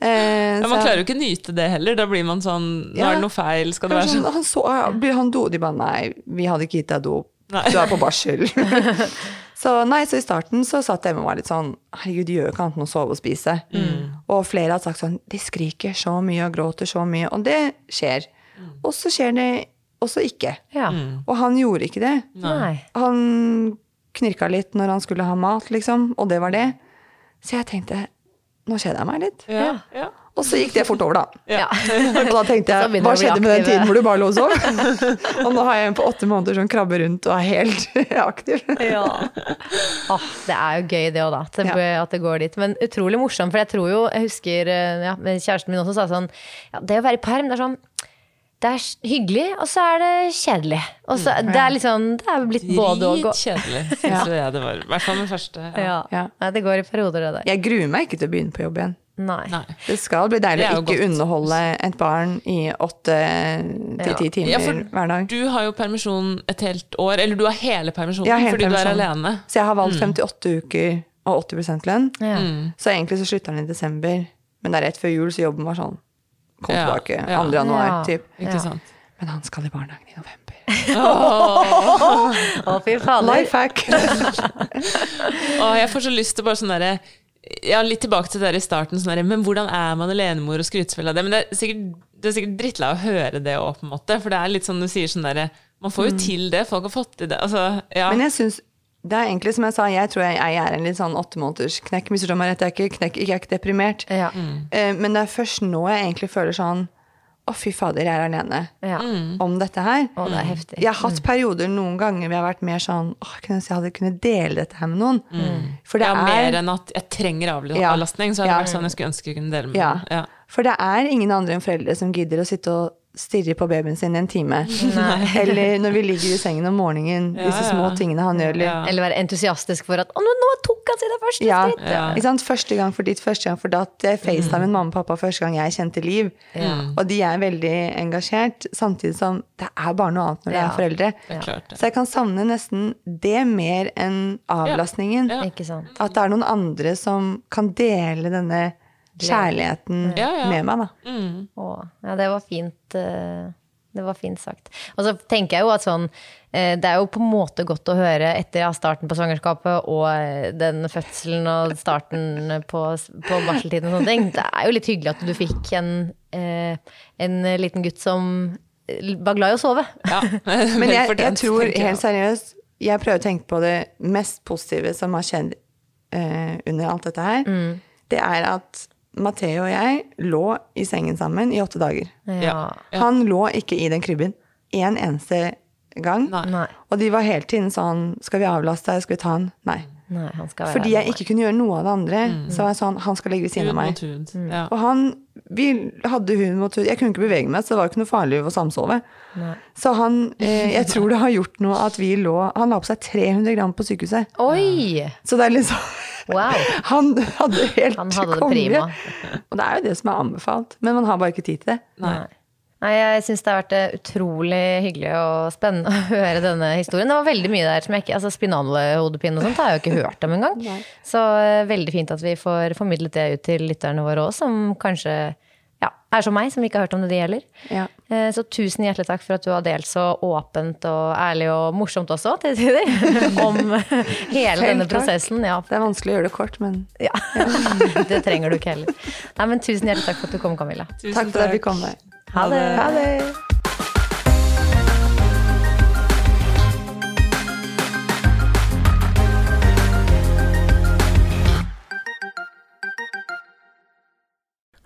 Eh, Ja, så- man klarer jo ikke nyte det heller. Da blir man sånn Nå Ja. er det noe feil, skal det være sånn, sånn? han så, blir han do? De bare nei, vi hadde ikke gitt deg dop. Nei. Du er på barsel. [LAUGHS] så nei, så i starten så satt jeg med meg litt sånn herregud, de gjør jo ikke annet enn å sove og spise. Og flere har sagt sånn de skriker så mye og gråter så mye, og det skjer. Og så skjer det også ikke. ja. Og han gjorde ikke det. Nei. Han knirka litt når han skulle ha mat, liksom, og det var det. Så jeg tenkte nå kjeder jeg meg litt. Ja, ja. Og så gikk det fort over, da. Ja. [LAUGHS] Og da tenkte jeg, hva skjedde med den tiden hvor du bare lå og sov? [LAUGHS] og nå har jeg en på åtte måneder som krabber rundt og er helt [LAUGHS] aktiv. Ja. Oh, det er jo gøy det òg, da. At det, at det går dit. Men utrolig morsomt. For jeg tror jo, jeg husker eh, ja, kjæresten min også sa sånn ja, Det å være i perm, det er sånn det er hyggelig, og så er det kjedelig. Og så, det er liksom Det er blitt både og. Dritkjedelig, [LAUGHS] syns jeg det var. I hvert fall den første. Ja. Ja. Ja. Det går i perioder, det der. Jeg gruer meg ikke til å begynne på jobb igjen. Nei. Nei. Det skal bli deilig å ikke godt. underholde et barn i åtte til ti timer Ja, for hver dag. Du har jo permisjon et helt år, eller du har hele permisjonen har hele fordi du er alene. Så jeg har valgt 58 uker og 80 lønn. Ja. Så egentlig så slutter den i desember, men det er rett før jul, så jobben var sånn Kom Ja, tilbake ja. 2. januar, Ja. typ. Ikke sant? Men han skal i barnehagen i november. Å, fy fader. Life hack! [LAUGHS] oh, jeg får så lyst til bare sånn derre Ja, litt tilbake til det der i starten, sånn der, Men hvordan er man alenemor og skrytefull av det? Men det er sikkert, det er sikkert drittlei å høre det òg, på en måte. For det er litt sånn du sier sånn derre Man får jo til det, folk har fått til det. Altså, ja. Men jeg synes, det er egentlig som jeg sa, jeg tror jeg, jeg er en litt sånn åtte måneders knekk. Misforstå meg rett, jeg er ikke knekk, jeg er ikke deprimert. Ja. Mm. Men det er først nå jeg egentlig føler sånn Å, fy fader, jeg er alene Ja. om dette her. Å, det er heftig. Jeg har hatt perioder noen ganger hvor jeg har vært mer sånn åh, jeg kunne jeg hadde kunnet dele dette her med noen. For det ja, er mer enn at jeg trenger avlastning, så har det vært sånn jeg skulle ønske jeg kunne dele med Ja. noen. Ja. For det er ingen andre enn foreldre som gidder å sitte og stirre på babyen sin i en time. [LAUGHS] Eller når vi ligger i sengen om morgenen, Ja, disse ja. små tingene han gjør. Eller, Ja. Eller være entusiastisk for at 'Å, nå, nå tok han sine første Ja, skritt'. Første gang for ditt, første gang for datt. Jeg facetimet mamma og pappa første gang jeg kjente liv. Og de er veldig engasjert, samtidig som det er bare noe annet når det Ja. er foreldre. Ja. Klart. Så jeg kan savne nesten det mer enn avlastningen. At det er noen andre som kan dele denne kjærligheten Ja, ja. med meg, da. Å, ja, det var fint. eh, Det var fint sagt. Og så tenker jeg jo at sånn eh, Det er jo på en måte godt å høre etter starten på svangerskapet og eh, den fødselen og starten på, på barseltiden og sånne ting. Det er jo litt hyggelig at du fikk en, en liten gutt som var glad i å sove. Ja. [LAUGHS] [LAUGHS] Men jeg, jeg tror helt seriøst Jeg prøver å tenke på det mest positive som har skjedd eh, under alt dette her. Det er at Matheo og jeg lå i sengen sammen i åtte dager. Ja. Han lå ikke i den krybben en eneste gang. Nei. Og de var hele tiden sånn Skal vi avlaste deg? Skal vi ta han? Nei. nei, han skal være Fordi jeg ikke kunne gjøre noe av det andre. Så var jeg sånn Han skal ligge ved siden av meg. Mm. Og han Vi hadde hun mot hud. Jeg kunne ikke bevege meg, så det var ikke noe farlig å samsove. Så han eh, Jeg tror det har gjort noe at vi lå Han la på seg 300 gram på sykehuset. Oi! Så det er liksom Wow! [LAUGHS] Han hadde helt Han hadde konge. prima. Og det er jo det som er anbefalt. Men man har bare ikke tid til det. Nei. Nei, jeg syns det har vært eh, utrolig hyggelig og spennende [LAUGHS] å høre denne historien. Det var veldig mye der som jeg ikke Altså spinalhodepine og sånt har jeg jo ikke hørt om engang. Så eh, veldig fint at vi får formidlet det ut til lytterne våre òg, som kanskje ja, er som meg, som ikke har hørt om det de gjelder. Ja. Eh, Så tusen hjertelig takk for at du har delt så åpent og ærlig og morsomt også, til tider, [LAUGHS] om hele denne prosessen. Ja, Det er vanskelig å gjøre det kort, men ja. [LAUGHS] Det trenger du ikke heller. Nei, men tusen hjertelig takk for at du kom, Camilla. Tusen takk for at vi kom der. Ha det. Ha det.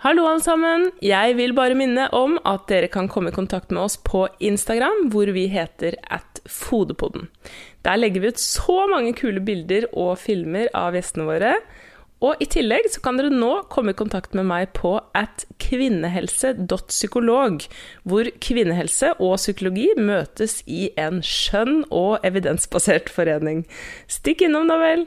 Hallo alle sammen! Jeg vil bare minne om at dere kan komme i kontakt med oss på Instagram, hvor vi heter at Fodepodden. Der legger vi ut så mange kule bilder og filmer av gjestene våre. Og i tillegg så kan dere nå komme i kontakt med meg på at kvinnehelse.psykolog, hvor kvinnehelse og psykologi møtes i en skjønn og evidensbasert forening. Stikk innom, da vel!